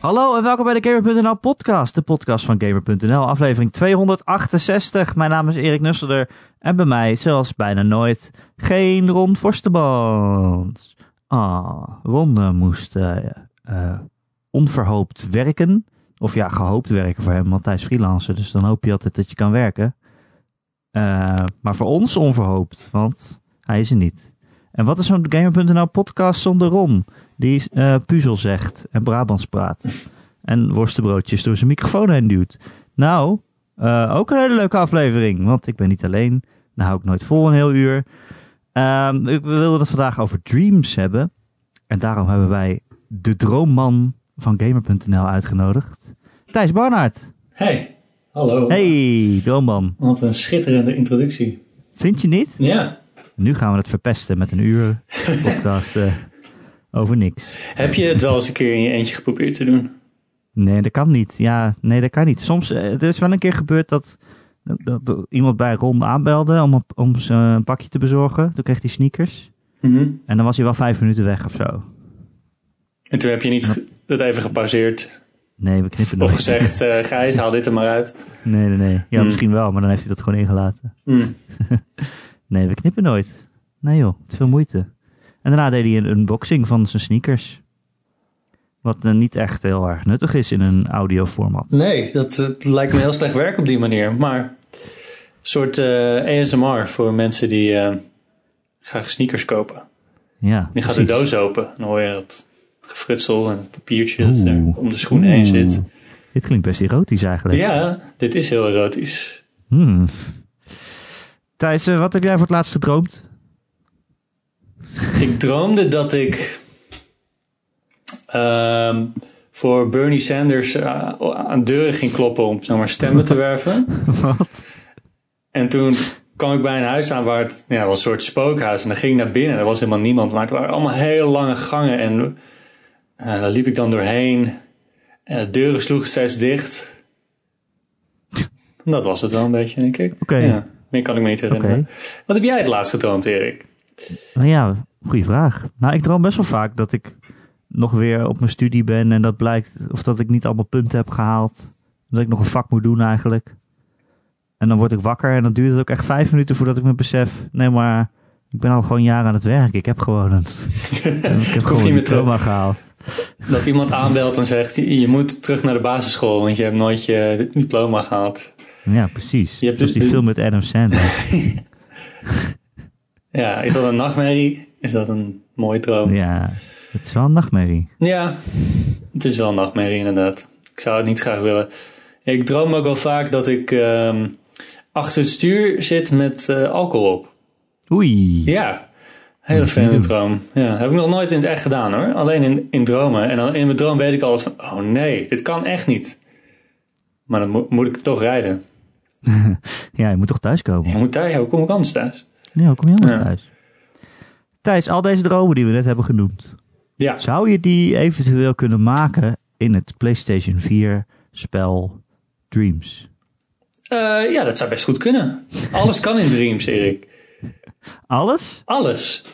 Hallo en welkom bij de Gamer.nl podcast, de podcast van Gamer.nl, aflevering 268. Mijn naam is Erik Nusselder en bij mij, zoals bijna nooit, geen Ron Forsterband. Ah, Ron eh, moest eh, eh, onverhoopt werken. Of ja, gehoopt werken voor hem, want hij is freelancer, dus dan hoop je altijd dat je kan werken. Maar voor ons onverhoopt, want hij is er niet. En wat is zo'n Gamer.nl podcast zonder Ron? Die eh puzzel zegt en Brabants praat. En worstenbroodjes door zijn microfoon heen duwt. Nou, eh, ook een hele leuke aflevering. Want ik ben niet alleen. Dan hou ik nooit vol een heel uur. Ehm, ik wilde het vandaag over dreams hebben. En daarom hebben wij de droomman van Gamer.nl uitgenodigd. Thijs Barnard. Hey, hallo. Hey, droomman. Wat een schitterende introductie. Vind je niet? Ja. Nu gaan we het verpesten met een uur podcast eh, over niks. Heb je het wel eens een keer in je eentje geprobeerd te doen? Nee, dat kan niet. Ja, nee, dat kan niet. Soms, eh, er is wel een keer gebeurd dat, dat, dat iemand bij Ron aanbelde om, om een pakje te bezorgen. Toen kreeg hij sneakers. Mhm. En dan was hij wel vijf minuten weg of zo. En toen heb je niet het even gepauzeerd Nee, we knippen of nooit. gezegd, eh Gijs, haal dit er maar uit. Nee, nee, nee. Ja, Hmm. misschien wel, maar dan heeft hij dat gewoon ingelaten. Mm. Nee, we knippen nooit. Nee joh, te veel moeite. En daarna deed hij een unboxing van zijn sneakers. Wat eh, niet echt heel erg nuttig is in een audioformat. Nee, dat lijkt me heel slecht werk op die manier. Maar een soort eh, ASMR voor mensen die eh, graag sneakers kopen. Ja, Die gaat de doos open. Dan hoor je dat gefrutsel en het papiertje dat er om de schoen heen zit. Oeh. Dit klinkt best erotisch eigenlijk. Ja, dit is heel erotisch. Hmm. Thijs, wat heb jij voor het laatst gedroomd? Ik droomde dat ik ehm, voor Bernie Sanders eh, aan deuren ging kloppen om zeg maar, stemmen te werven. Wat? En toen kwam ik bij een huis aan waar het ja, was een soort spookhuis. En dan ging ik naar binnen. Er was helemaal niemand. Maar het waren allemaal hele lange gangen. En eh, daar liep ik dan doorheen. En de deuren sloegen steeds dicht. En dat was het wel een beetje, denk ik. Oké. Ja, meer kan ik me niet herinneren. Wat heb jij het laatst gedroomd, Erik? Nou ja, goede vraag. Nou, ik droom best wel vaak dat ik nog weer op mijn studie ben en dat blijkt, of dat ik niet allemaal punten heb gehaald. Dat ik nog een vak moet doen eigenlijk. En dan word ik wakker en dan duurt het ook echt vijf minuten voordat ik me besef, nee maar, ik ben al gewoon jaren aan het werk. Ik heb gewoon een, ik heb gewoon een diploma gehaald. Dat iemand aanbelt en zegt: je moet terug naar de basisschool, want je hebt nooit je diploma gehaald. Ja, precies. Je hebt dus die film met Adam Sandler. Ja, is dat een nachtmerrie? Is dat een mooie droom? Ja, ja, het is wel een nachtmerrie. het is wel een nachtmerrie inderdaad. Ik zou het niet graag willen. Ik droom ook wel vaak dat ik ehm, achter het stuur zit met eh, alcohol op. Oei. Ja, hele vreemde droom. Ja, heb ik nog nooit in het echt gedaan hoor. Alleen in, in dromen. En dan in mijn droom weet ik altijd van: oh nee, dit kan echt niet. Maar dan mo- moet ik toch rijden. Ja, je moet toch thuiskomen? Je moet daar, ja, hoe kom ik anders thuis? Hoe kom je anders Ja. thuis? Thijs, al deze dromen die we net hebben genoemd, Ja, zou je die eventueel kunnen maken in het PlayStation 4 spel Dreams? Eh, ja, dat zou best goed kunnen. Alles kan in Dreams, Erik. Alles? Alles.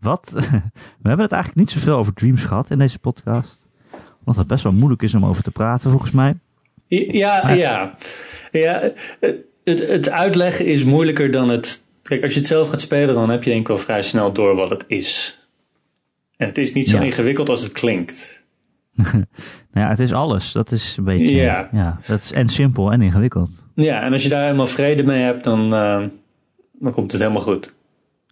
Wat? We hebben het eigenlijk niet zoveel over Dreams gehad in deze podcast. Omdat het best wel moeilijk is om over te praten, volgens mij. Ja, ja. ja het, uitleggen is moeilijker dan het... Kijk, als je het zelf gaat spelen, dan heb je denk ik wel vrij snel door wat het is. En het is niet zo Ja. ingewikkeld als het klinkt. Nou ja, het is alles. Dat is een beetje... Ja. ja dat is en simpel en ingewikkeld. Ja, en als je daar helemaal vrede mee hebt, dan, eh, dan komt het helemaal goed.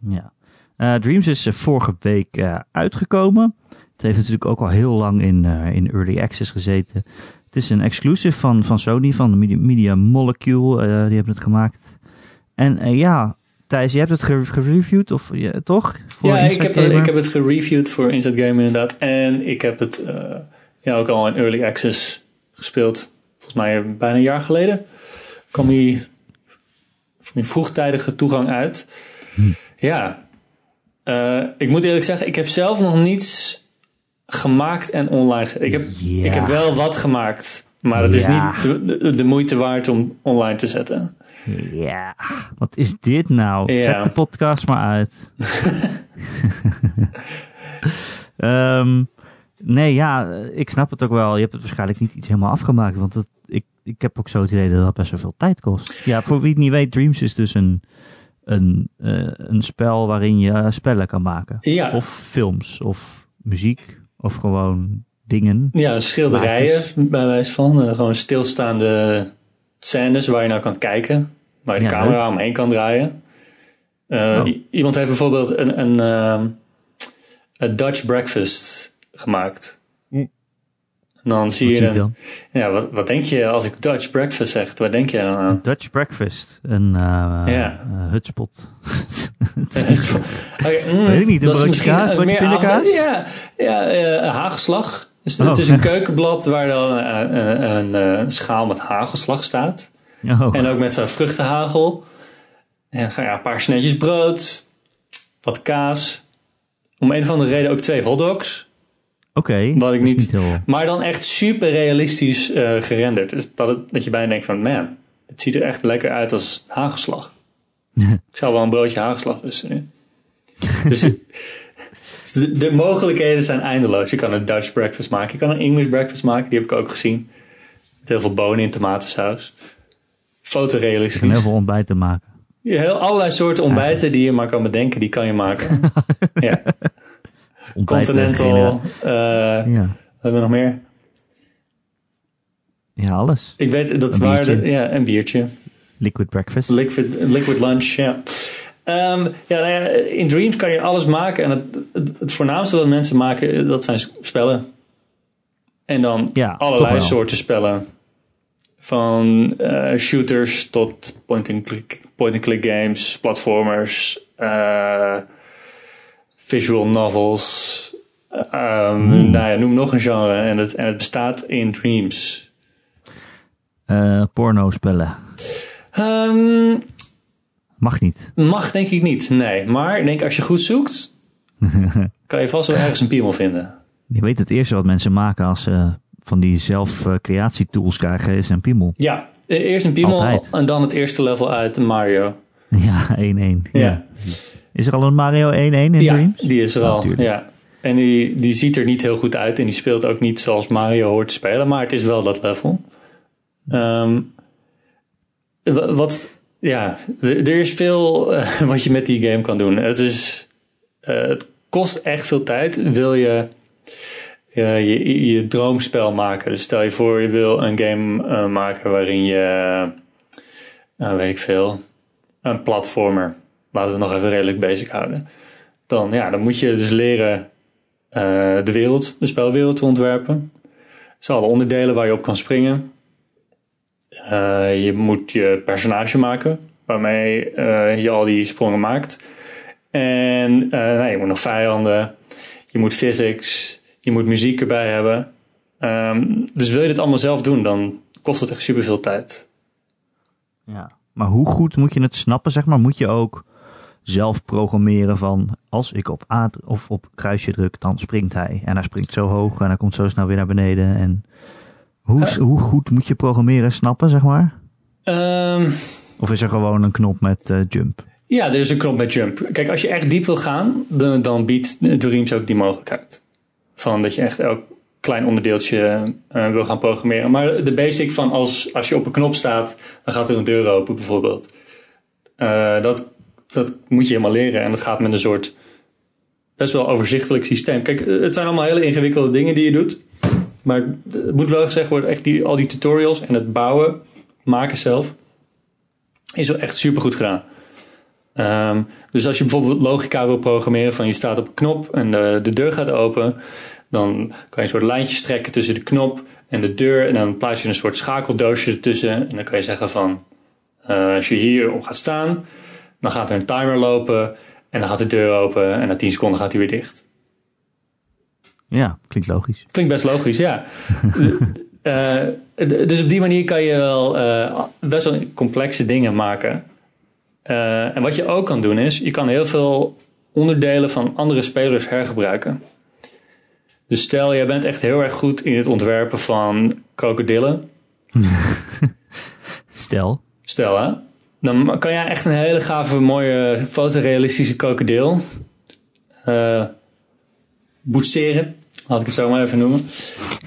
Ja. Eh, Dreams is eh, vorige week uitgekomen. Het heeft natuurlijk ook al heel lang in, in early access gezeten. Het is een exclusive van, van Sony, van de Media, Media Molecule. eh, die hebben het gemaakt. En eh, ja, Thijs, je hebt het ge- gereviewd, of ja, toch? Voor ja, ik heb, Gamer? ik heb het gereviewd voor Inside Gamer inderdaad. En ik heb het eh, ja, ook al in Early Access gespeeld. Volgens mij bijna een jaar geleden. kwam hij voor een vroegtijdige toegang uit. Ja. Eh, ik moet eerlijk zeggen, ik heb zelf nog niets gemaakt en online gezet. Ik heb, Ja. ik heb wel wat gemaakt. Maar het is Ja. niet de, moeite waard om online te zetten. Ja, wat is dit nou? Ja. Zet de podcast maar uit. Ehm, Nee, ja, ik snap het ook wel. Je hebt het waarschijnlijk niet iets helemaal afgemaakt. Want het, ik, ik heb ook zo het idee dat dat best wel veel tijd kost. Ja, voor wie het niet weet, Dreams is dus een, een, eh, een spel waarin je spellen kan maken. Ja. Of films, of muziek, of gewoon dingen. Ja, schilderijen bij wijze van. Eh, gewoon stilstaande scènes waar je naar kan kijken. Waar je de Ja, camera omheen kan draaien. Eh, Oh. Iemand heeft bijvoorbeeld een, een, ehm, een Dutch breakfast gemaakt. Dan zie Wat je zie dan? Ja, wat, wat denk je als ik Dutch breakfast zeg? Wat denk je dan aan? Dutch Breakfast, een eh Ja. eh, hutspot. Oké, mm, Weet ik niet, een broodje kaas, pindakaas? Ja, ja eh, hagelslag. Dus Oh. Het is een keukenblad waar dan een, schaal met hagelslag staat. oh, En ook met zo'n vruchtenhagel. En ja, een paar snetjes brood. Wat kaas. Om een of andere reden ook twee hotdogs. Oké. Wat ik niet- heel... Maar dan echt super realistisch eh, gerenderd. Dus dat, het, dat je bijna denkt van man, het ziet er echt lekker uit als hagelslag. ik zou wel een broodje hagelslag lusten nu. dus de, de mogelijkheden zijn eindeloos. Je kan een Dutch breakfast maken. Je kan een English breakfast maken. Die heb ik ook gezien. Met heel veel bonen in tomatensaus. En Fotorealistisch. heel veel ontbijt te maken. Heel allerlei soorten ontbijten die je maar kan bedenken, die kan je maken. ja. Ontbijt, Continental. eh, eh Ja. wat hebben we nog meer? ja, alles. Ik weet dat Een waar de, biertje. ja, een biertje. Liquid breakfast. Liquid, liquid lunch, ja. Ehm, ja, nou ja, in Dreams kan je alles maken. En het, het, het voornaamste wat mensen maken, dat zijn spellen. En dan Ja, allerlei soorten spellen. Van eh, shooters tot point-and-click point-and-click games, platformers, eh, visual novels. Hmm. Nou ja, noem nog een genre. En het, en het bestaat in Dreams. Eh porno spellen. Ehm, Mag niet. Mag denk ik niet, nee. Maar denk als je goed zoekt, kan je vast wel ergens een piemel vinden. Je weet het eerste wat mensen maken als ze van die zelf-creatietools krijgen is een piemel. Ja, eerst een piemel Altijd. en dan het eerste level uit Mario. Ja, 1-1. Ja. Ja. Is er al een Mario 1-1 in Ja, Dreams? die is er al. Ja. En die, die ziet er niet heel goed uit en die speelt ook niet zoals Mario hoort te spelen, maar het is wel dat level. Ehm, wa- wat, ja, er is veel eh, wat je met die game kan doen. Het, is, eh, het kost echt veel tijd. Wil je je, je droomspel maken? Dus stel je voor, je wil een game eh, maken waarin je, weet ik veel, een platformer. Laten we nog even redelijk basic houden. Dan, ja, dan moet je dus leren eh, de wereld, de spelwereld te ontwerpen. Dus alle onderdelen waar je op kan springen. Eh, je moet je personage maken, waarmee eh, je al die sprongen maakt. En nou, je moet nog vijanden, je moet physics, je moet muziek erbij hebben. Ehm, dus wil je dit allemaal zelf doen, dan kost het echt superveel tijd. Ja. Maar hoe goed moet je het snappen, zeg maar? Moet je ook zelf programmeren van als ik op A of op kruisje druk, dan springt hij. En hij springt zo hoog en hij komt zo snel weer naar beneden. En hoe, Eh. hoe goed moet je programmeren snappen, zeg maar? Ehm, Of is er gewoon een knop met eh, jump? Ja, er is een knop met jump. Kijk, als je echt diep wil gaan, dan, dan biedt Dreams ook die mogelijkheid. Van dat je echt elk klein onderdeeltje eh, wil gaan programmeren. Maar de basic van als, als je op een knop staat, dan gaat er een deur open bijvoorbeeld. Dat, dat moet je helemaal leren. En dat gaat met een soort best wel overzichtelijk systeem. Kijk, eh, het zijn allemaal hele ingewikkelde dingen die je doet. Maar het moet wel gezegd worden, echt die, al die tutorials en het bouwen, maken zelf, is wel echt super goed gedaan. Ehm, dus als je bijvoorbeeld logica wil programmeren van je staat op een knop en de, de deur gaat open, dan kan je een soort lijntje strekken tussen de knop en de deur en dan plaats je een soort schakeldoosje ertussen en dan kan je zeggen van eh, als je hier op gaat staan, dan gaat er een timer lopen en dan gaat de deur open en na 10 seconden gaat hij weer dicht. Ja, klinkt logisch. Klinkt best logisch, ja. Eh, d- dus op die manier kan je wel eh, best wel complexe dingen maken. Eh, en wat je ook kan doen is, je kan heel veel onderdelen van andere spelers hergebruiken. Dus stel, jij bent echt heel erg goed in het ontwerpen van krokodillen. Stel. Stel hè, dan kan jij echt een hele gave, mooie, fotorealistische krokodil eh boetseren Laat ik het zo maar even noemen.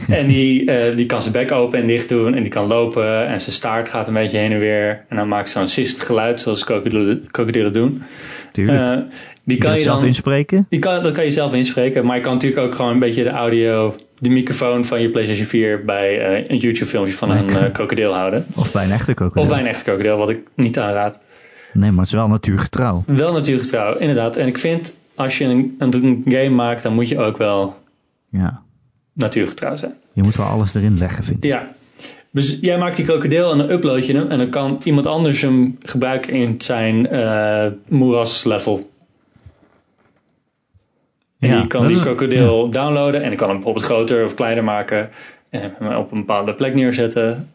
En die, eh, die kan zijn bek open en dicht doen. En die kan lopen. En zijn staart gaat een beetje heen en weer. En dan maakt zo'n sist geluid zoals krokodillen doen. Tuurlijk. Eh, die kan kan je je zelf dan... inspreken? Die kan, dat kan je zelf inspreken. Maar je kan natuurlijk ook gewoon een beetje de audio... De microfoon van je PlayStation 4 bij eh, een YouTube filmpje van een eh, krokodil houden. Of bij een echte krokodil? Of bij een echte krokodil, wat ik niet aanraad. Nee, maar het is wel natuurgetrouw. Wel natuurgetrouw, inderdaad. En ik vind, als je een, een game maakt, dan moet je ook wel Ja. natuurgetrouw zijn. Je moet wel alles erin leggen, vind ik. Ja. Dus jij maakt die krokodil en dan upload je hem. En dan kan iemand anders hem gebruiken in zijn eh moeras level. En Ja, die kan die krokodil downloaden. En die kan hem bijvoorbeeld groter of kleiner maken. En hem op een bepaalde plek neerzetten.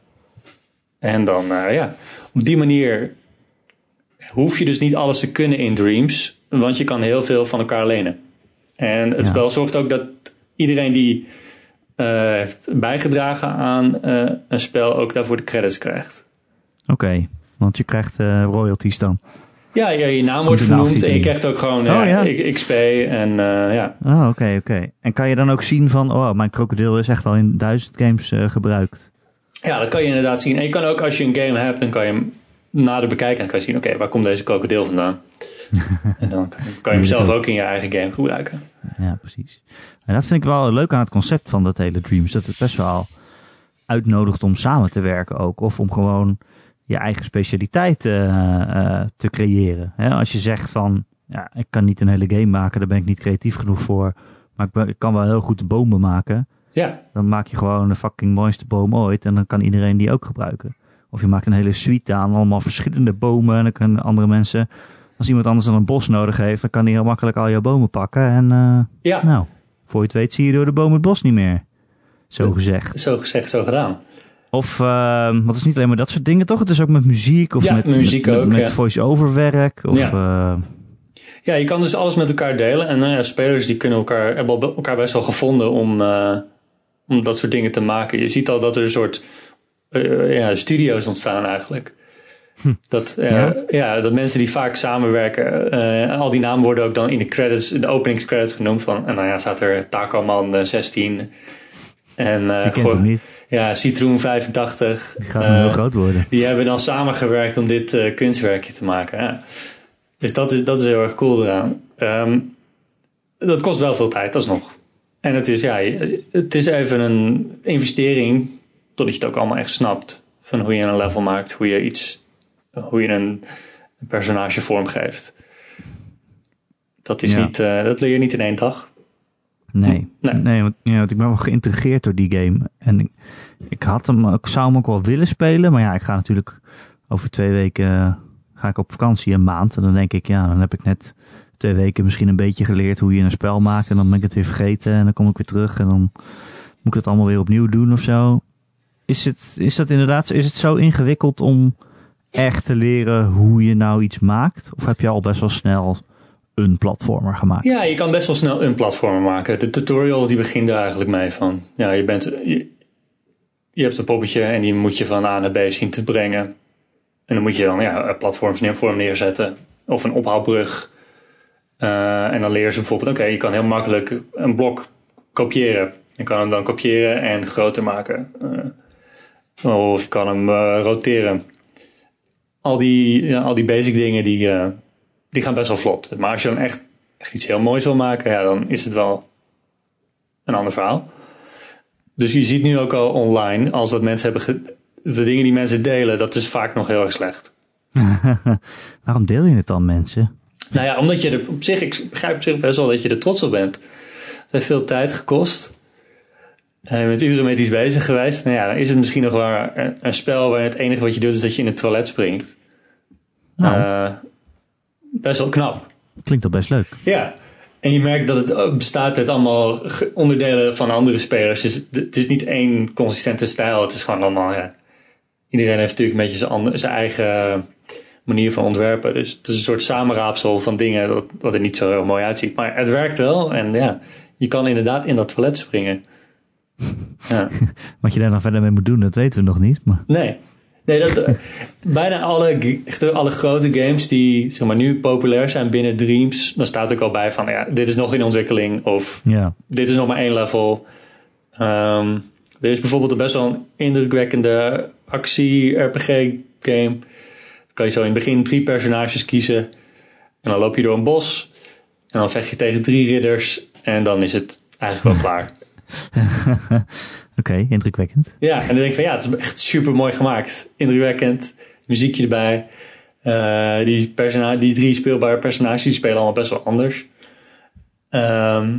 En dan, eh, ja, op die manier hoef je dus niet alles te kunnen in Dreams. Want je kan heel veel van elkaar lenen. En het Ja. spel zorgt ook dat iedereen die eh, heeft bijgedragen aan eh, een spel ook daarvoor de credits krijgt. Oké, want je krijgt royalties dan. Ja, ja, je naam wordt vernoemd en je krijgt ook gewoon Oh, ja, ja. XP en eh, ja. Oh, oké, oké. En kan je dan ook zien van, oh, mijn krokodil is echt al in duizend games eh, gebruikt. ja, dat kan je inderdaad zien. En je kan ook als je een game hebt, dan kan je hem nader bekijken en kan je zien, oké, waar komt deze krokodil vandaan? en dan kan, kan je hem zelf ook in je eigen game gebruiken. Ja, precies. En dat vind ik wel leuk aan het concept van dat hele Dreams. Dat het best wel uitnodigt om samen te werken ook. Of om gewoon je eigen specialiteit eh, eh, te creëren. Hè, als je zegt van, ja, ik kan niet een hele game maken, daar ben ik niet creatief genoeg voor. Maar ik, ben- ik kan wel heel goed bomen maken. Ja, Dan maak je gewoon de fucking mooiste boom ooit. En dan kan iedereen die ook gebruiken. Of je maakt een hele suite aan, allemaal verschillende bomen. En dan kunnen andere mensen, als iemand anders dan een bos nodig heeft, dan kan die heel makkelijk al jouw bomen pakken. En eh, ja. nou, voor je het weet zie je door de boom het bos niet meer. Zo gezegd. zo gezegd, zo gedaan. Of, uh, want het is niet alleen maar dat soort dingen, toch? Het is ook met muziek of Ja, met, muziek met, ook, met voice-over werk. Of, Ja. eh, Ja, je kan dus alles met elkaar delen. En nou ja, spelers die kunnen elkaar, hebben elkaar best wel gevonden om, eh, om dat soort dingen te maken. Je ziet al dat er een soort eh, ja, studio's ontstaan eigenlijk. Dat, eh, Ja? ja? dat mensen die vaak samenwerken, eh, al die namen worden ook dan in de credits, de openingscredits genoemd. Van, en nou ja, staat er Tacoman eh, 16 en eh, je kent Go- hem niet. Ja, Citroen 85. Die gaat Eh, nog heel groot worden. die hebben dan samengewerkt om dit eh, kunstwerkje te maken. Ja. Dus dat is, dat is heel erg cool eraan. Ehm, dat kost wel veel tijd, alsnog. En het is, ja, het is even een investering, totdat je het ook allemaal echt snapt. Van hoe je een level maakt, hoe je iets, hoe je een, een personage vormgeeft. Dat, is Ja. niet, eh, dat leer je niet in één dag. Nee, Nee. nee. want, ja, want ik ben wel geïntrigeerd door die game. En ik, ik, had hem, ik zou hem ook wel willen spelen. Maar ja, ik ga natuurlijk over twee weken eh, ga ik op vakantie een maand. En dan denk ik, ja, dan heb ik net twee weken misschien een beetje geleerd hoe je een spel maakt. En dan ben ik het weer vergeten. En dan kom ik weer terug. En dan moet ik het allemaal weer opnieuw doen of zo. Is het, is dat inderdaad, is het zo ingewikkeld om echt te leren hoe je nou iets maakt? Of heb je al best wel snel een platformer gemaakt? Ja, je kan best wel snel een platform maken. De tutorial die begint er eigenlijk mee van. Ja, je, bent, je, hebt een poppetje en die moet je van A naar B zien te brengen. En dan moet je dan ja, platforms neer, neerzetten. Of een ophaalbrug. Eh, en dan leren ze bijvoorbeeld, oké, je kan heel makkelijk een blok kopiëren. Je kan hem dan kopiëren en groter maken. Eh, of je kan hem eh, roteren. Al die, ja, al die basic dingen die, die gaan best wel vlot. Maar als je dan echt, echt iets heel moois wil maken, ja, dan is het wel een ander verhaal. Dus je ziet nu ook al online, als wat mensen hebben, de dingen die mensen delen, dat is vaak nog heel erg slecht. Waarom deel je het dan, mensen? Nou ja, omdat je er op zich, ik begrijp op zich best wel dat je er trots op bent. Het heeft veel tijd gekost. En je bent uren met iets bezig geweest. Nou ja, dan is het misschien nog wel een, een spel waar het enige wat je doet is dat je in het toilet springt. Nou, Eh, best wel knap. klinkt al best leuk. Ja, en je merkt dat het ook bestaat uit allemaal onderdelen van andere spelers. Dus het, is niet één consistente stijl. Het is gewoon allemaal, ja. Iedereen heeft natuurlijk een beetje zijn, eigen manier van ontwerpen. Dus het is een soort samenraapsel van dingen dat, dat er niet zo heel mooi uitziet. Maar het werkt wel en ja, je kan inderdaad in dat toilet springen. Ja, Wat je daar dan verder mee moet doen, dat weten we nog niet. Maar nee. Nee, dat, bijna alle, echt alle grote games die zeg maar, nu populair zijn binnen Dreams, dan staat ook al bij van ja, dit is nog in ontwikkeling of Ja. dit is nog maar één level. Ehm, er is bijvoorbeeld een best wel een indrukwekkende actie-RPG-game. kan je zo in het begin drie personages kiezen. En dan loop je door een bos. En dan vecht je tegen drie ridders. En dan is het eigenlijk wel klaar. Oké, indrukwekkend. Ja, en dan denk ik van ja, het is echt super mooi gemaakt. Indrukwekkend. Muziekje erbij. Eh, die, persona die drie speelbare personages die spelen allemaal best wel anders. Ehm,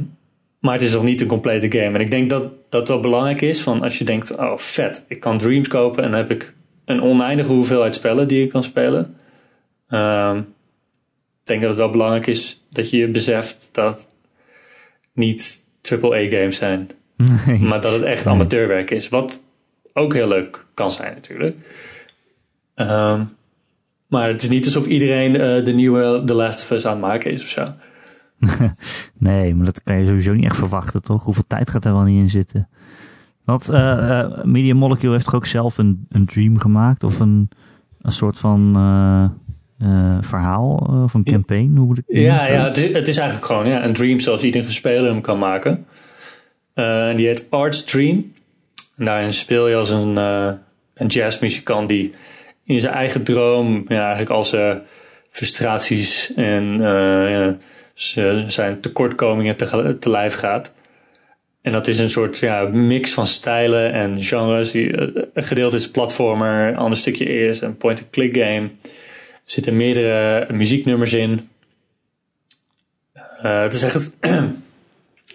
maar het is nog niet een complete game. En ik denk dat dat wel belangrijk is. Van als je denkt, oh vet, ik kan Dreams kopen. En dan heb ik een oneindige hoeveelheid spellen die ik kan spelen. Ehm, ik denk dat het wel belangrijk is dat je beseft dat niet AAA-games zijn. Nee. Maar dat het echt amateurwerk is. Wat ook heel leuk kan zijn natuurlijk. Ehm, maar het is niet alsof iedereen eh, de nieuwe The Last of Us aan het maken is of zo. Nee, maar dat kan je sowieso niet echt verwachten, toch? Hoeveel tijd gaat er wel niet in zitten? Want eh, Media Molecule heeft toch ook zelf een, een dream gemaakt? Of een, een soort van verhaal of een campaign? Hoe moet ik Ja, ja het, is, het is eigenlijk gewoon ja, een dream zoals iedere speler hem kan maken. En die heet Art's Dream. En daarin speel je als een, eh, een jazzmuzikant die in zijn eigen droom ja, eigenlijk al zijn frustraties en eh, zijn tekortkomingen te, lijf gaat. En dat is een soort ja, mix van stijlen en genres. Die, een gedeelte is platformer, een ander stukje is een point-and-click game. Er zitten meerdere muzieknummers in. Het is echt.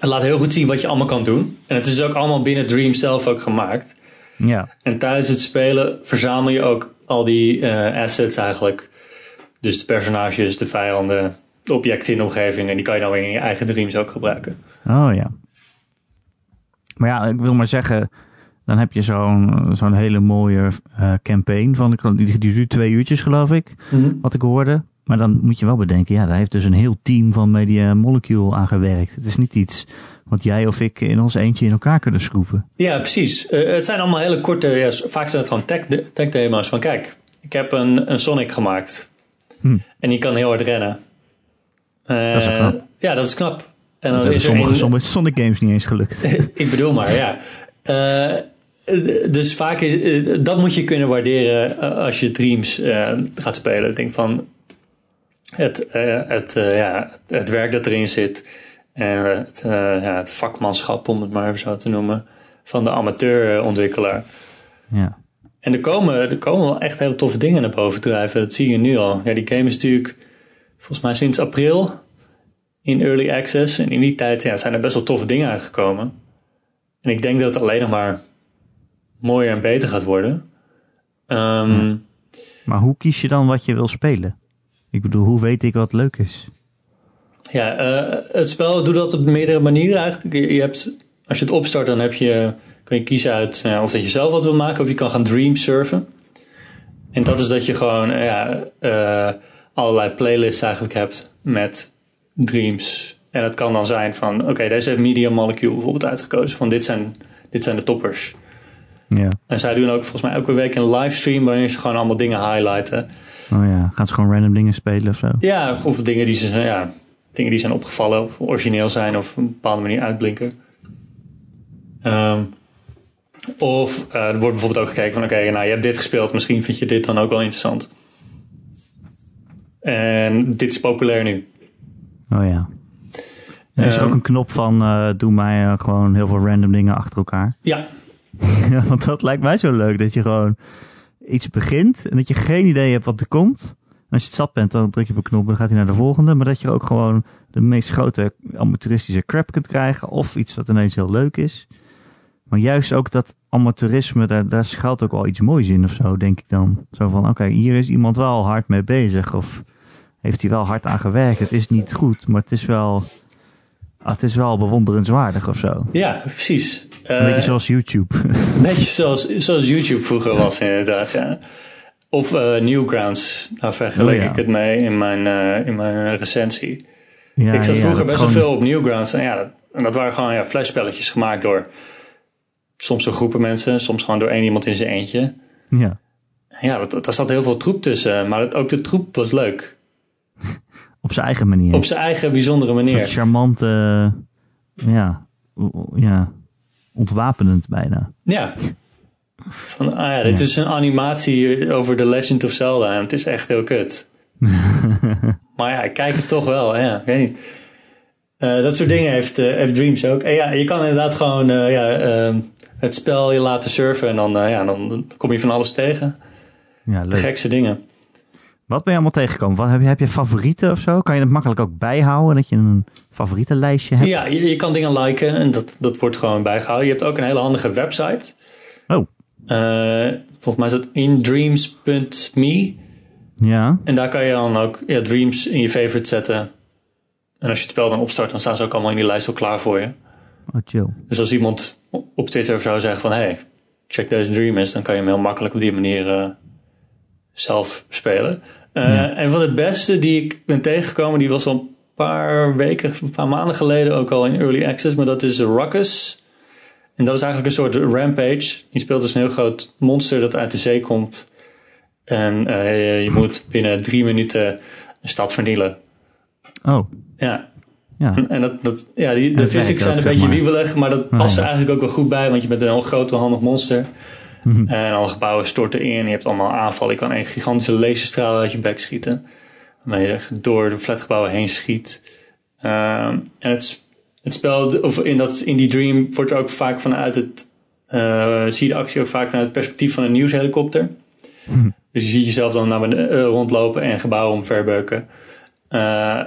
Het laat heel goed zien wat je allemaal kan doen. En het is ook allemaal binnen Dream zelf ook gemaakt. Ja, En tijdens het spelen verzamel je ook al die eh, assets eigenlijk. Dus de personages, de vijanden, de objecten in de omgeving. En die kan je dan weer in je eigen dreams ook gebruiken. oh ja. Maar ja, ik wil maar zeggen, dan heb je zo'n zo'n hele mooie eh, campaign van, die, die duurt twee uurtjes geloof ik, wat ik hoorde. Maar dan moet je wel bedenken, ja, daar heeft dus een heel team van Media Molecule aan gewerkt. Het is niet iets wat jij of ik in ons eentje in elkaar kunnen schroeven. Ja, precies. Eh, het zijn allemaal hele korte, ja, vaak zijn het gewoon tech, tech demo's. Van kijk, ik heb een, een Sonic gemaakt. Hm. En die kan heel hard rennen. Eh, Dat is knap. Ja, dat is knap. En dan is er sommige, een- sommige Sonic games niet eens gelukt. ik bedoel maar, ja. Eh, dus vaak is, dat moet je kunnen waarderen als je Dreams gaat spelen. Ik denk van het, eh, het, eh, ja, het werk dat erin zit en het, eh, ja, het vakmanschap, om het maar even zo te noemen, van de amateurontwikkelaar. ja. En er komen, er komen wel echt hele toffe dingen naar boven drijven. Dat zie je nu al. Ja, die game is natuurlijk volgens mij sinds april in early access. En in die tijd ja, zijn er best wel toffe dingen uitgekomen. En ik denk dat het alleen nog maar mooier en beter gaat worden. Ehm, Maar hoe kies je dan wat je wil spelen? Ik bedoel, hoe weet ik wat leuk is? Ja, eh, het spel doet dat op meerdere manieren eigenlijk. Je, hebt, als je het opstart, dan heb je, kun je kiezen uit ja, of dat je zelf wat wil maken of je kan gaan dream surfen. En dat is dat je gewoon eh, ja, eh, allerlei playlists eigenlijk hebt met dreams. En het kan dan zijn van, oké, deze heeft Media Molecule bijvoorbeeld uitgekozen. Van dit zijn, dit zijn de toppers. Ja. En zij doen ook volgens mij elke week een livestream waarin ze gewoon allemaal dingen highlighten. Oh ja, gaan ze gewoon random dingen spelen of zo? Ja, of dingen die, ze, ja, dingen die zijn opgevallen of origineel zijn of op een bepaalde manier uitblinken. Ehm, of eh, er wordt bijvoorbeeld ook gekeken van oké, nou je hebt dit gespeeld, misschien vind je dit dan ook wel interessant. En dit is populair nu. Oh ja. En is er Ehm. ook een knop van eh, doe mij eh, gewoon heel veel random dingen achter elkaar? Ja, Ja, want dat lijkt mij zo leuk. Dat je gewoon iets begint en dat je geen idee hebt wat er komt. En als je het zat bent, dan druk je op een knop en dan gaat hij naar de volgende. Maar dat je ook gewoon de meest grote amateuristische crap kunt krijgen. Of iets wat ineens heel leuk is. Maar juist ook dat amateurisme, daar, daar schuilt ook wel iets moois in of zo, denk ik dan. Zo van, oké, hier is iemand wel hard mee bezig. Of heeft hij wel hard aan gewerkt. Het is niet goed, maar het is wel, het is wel bewonderenswaardig of zo. ja precies. Een Eh, beetje zoals YouTube. Een beetje zoals, zoals YouTube vroeger was inderdaad, ja. Of eh, Newgrounds, daar vergeleek Oh, ja. ik het mee in mijn, eh, in mijn recensie. Ja, ik zat vroeger best wel gewoon- veel op Newgrounds. En ja, dat, en dat waren gewoon ja, flashspelletjes gemaakt door soms door groepen mensen, soms gewoon door één iemand in zijn eentje. Ja. ja, dat, daar zat heel veel troep tussen. Maar ook de troep was leuk. Op zijn eigen manier. Op zijn eigen bijzondere Een manier. soort charmante, ja, ja, ontwapenend bijna. Ja. Van, ah ja, dit is een animatie over The Legend of Zelda. En het is echt heel kut. maar ja, ik kijk het toch wel. Ja, ik weet niet. Eh, dat soort dingen heeft, eh, heeft Dreams ook. En ja, je kan inderdaad gewoon eh, ja, ehm, het spel je laten surfen. En dan, ja, dan kom je van alles tegen. Ja, De gekste dingen. Wat ben je allemaal tegengekomen? Wat, heb, je, heb je favorieten of zo? Kan je het makkelijk ook bijhouden? Dat je een favorietenlijstje hebt? Ja, je, je kan dingen liken en dat, dat wordt gewoon bijgehouden. Je hebt ook een hele handige website. Oh, Eh, volgens mij is dat indreams.me. ja. En daar kan je dan ook ja, dreams in je favorite zetten. En als je het spel dan opstart, dan staan ze ook allemaal in die lijst al klaar voor je. Oh, chill. Dus als iemand op Twitter zou zeggen van... hey, check deze dream eens... dan kan je hem heel makkelijk op die manier eh, zelf spelen. Eh, En van het beste die ik ben tegengekomen... die was al een paar weken, een paar maanden geleden... ook al in Early Access, maar dat is Ruckus. En dat is eigenlijk een soort rampage. Je speelt dus een heel groot monster dat uit de zee komt... En eh, je moet binnen drie minuten een stad vernielen. Oh, Ja, ja. en dat, dat, ja, die, de physics zijn een beetje wiebelig, maar dat past er eigenlijk ook wel goed bij, want je bent een heel groot, handig monster. Mhm. En alle gebouwen storten in, je hebt allemaal aanvallen. Je kan een gigantische laserstraal uit je bek schieten, waarmee je door de flatgebouwen heen schiet. Ehm, en het, het spel, of in, dat, in die dream, wordt er ook vaak vanuit het, eh, zie je de actie ook vaak vanuit het perspectief van een nieuwshelikopter. Dus je ziet jezelf dan naar beneden eh, rondlopen en gebouwen omverbeuken. Eh,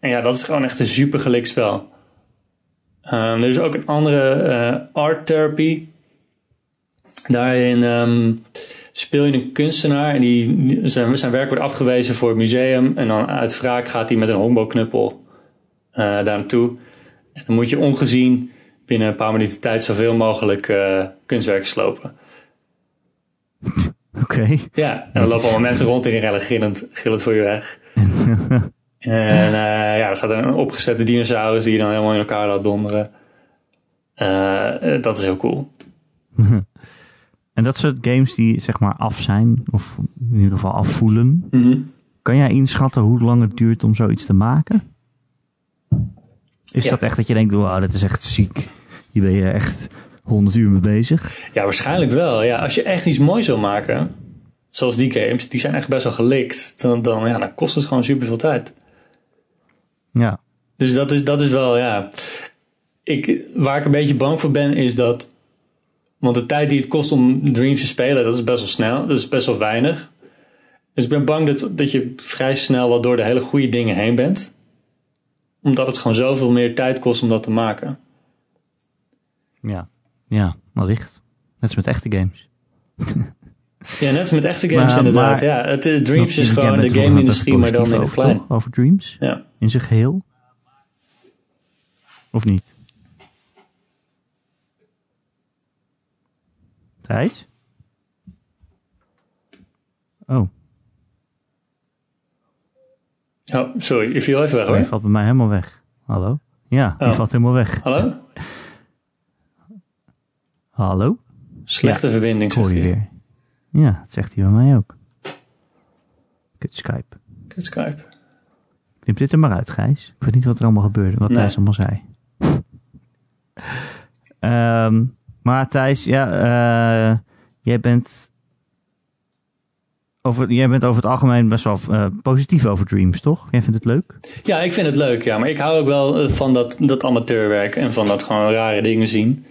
en ja, dat is gewoon echt een super gelikt spel. Ehm, er is ook een andere eh, art therapy. Daarin ehm, speel je een kunstenaar en die, zijn, zijn werk wordt afgewezen voor het museum. En dan uit wraak gaat hij met een honkbalknuppel eh daar naartoe. En dan moet je ongezien binnen een paar minuten tijd zoveel mogelijk eh, kunstwerken slopen. Oké. Ja, en dan lopen allemaal mensen rond in die rellen gillend, gillend voor je weg. en eh, ja, er staat een opgezette dinosaurus die je dan helemaal in elkaar laat donderen. Dat is heel cool. En dat soort games die zeg maar af zijn, of in ieder geval afvoelen. Mhm. Kan jij inschatten hoe lang het duurt om zoiets te maken? Is Ja. dat echt dat je denkt, wow, dit is echt ziek. Hier ben je echt 100 uur mee bezig. Ja, waarschijnlijk wel. Ja, als je echt iets moois wil maken, zoals die games, die zijn echt best wel gelikt. Dan, dan, ja, dan kost het gewoon super veel tijd. Ja. Dus dat is, dat is wel, ja. Ik, waar ik een beetje bang voor ben, is dat. Want de tijd die het kost om Dreams te spelen, dat is best wel snel. Dat is best wel weinig. Dus ik ben bang dat, dat je vrij snel wel door de hele goede dingen heen bent. Omdat het gewoon zoveel meer tijd kost om dat te maken. Ja. Ja, wellicht. Net als met echte games. Ja, net als met echte games Maar- inderdaad. maar- ja, het, eh, Dreams is gewoon de game-industrie, maar dan in het klein. Over Dreams? Ja. In zijn geheel? Of niet? Thijs? Oh, Oh, sorry, je viel even weg hij hoor. valt bij mij helemaal weg. Hallo? Ja, die Oh. valt helemaal weg. Hallo? Hallo? Slechte verbinding, zegt je hij. weer. Ja, dat zegt hij bij mij ook. Kut Skype. Kut Skype. Knip dit er maar uit, Gijs. Ik weet niet wat er allemaal gebeurde, wat Nee. Thijs allemaal zei. Ehm, maar Thijs, ja, eh, jij bent over, jij bent over het algemeen best wel eh, positief over Dreams, toch? Jij vindt het leuk? Ja, ik vind het leuk, ja. Maar ik hou ook wel eh, van dat, dat amateurwerk en van dat gewoon rare dingen zien.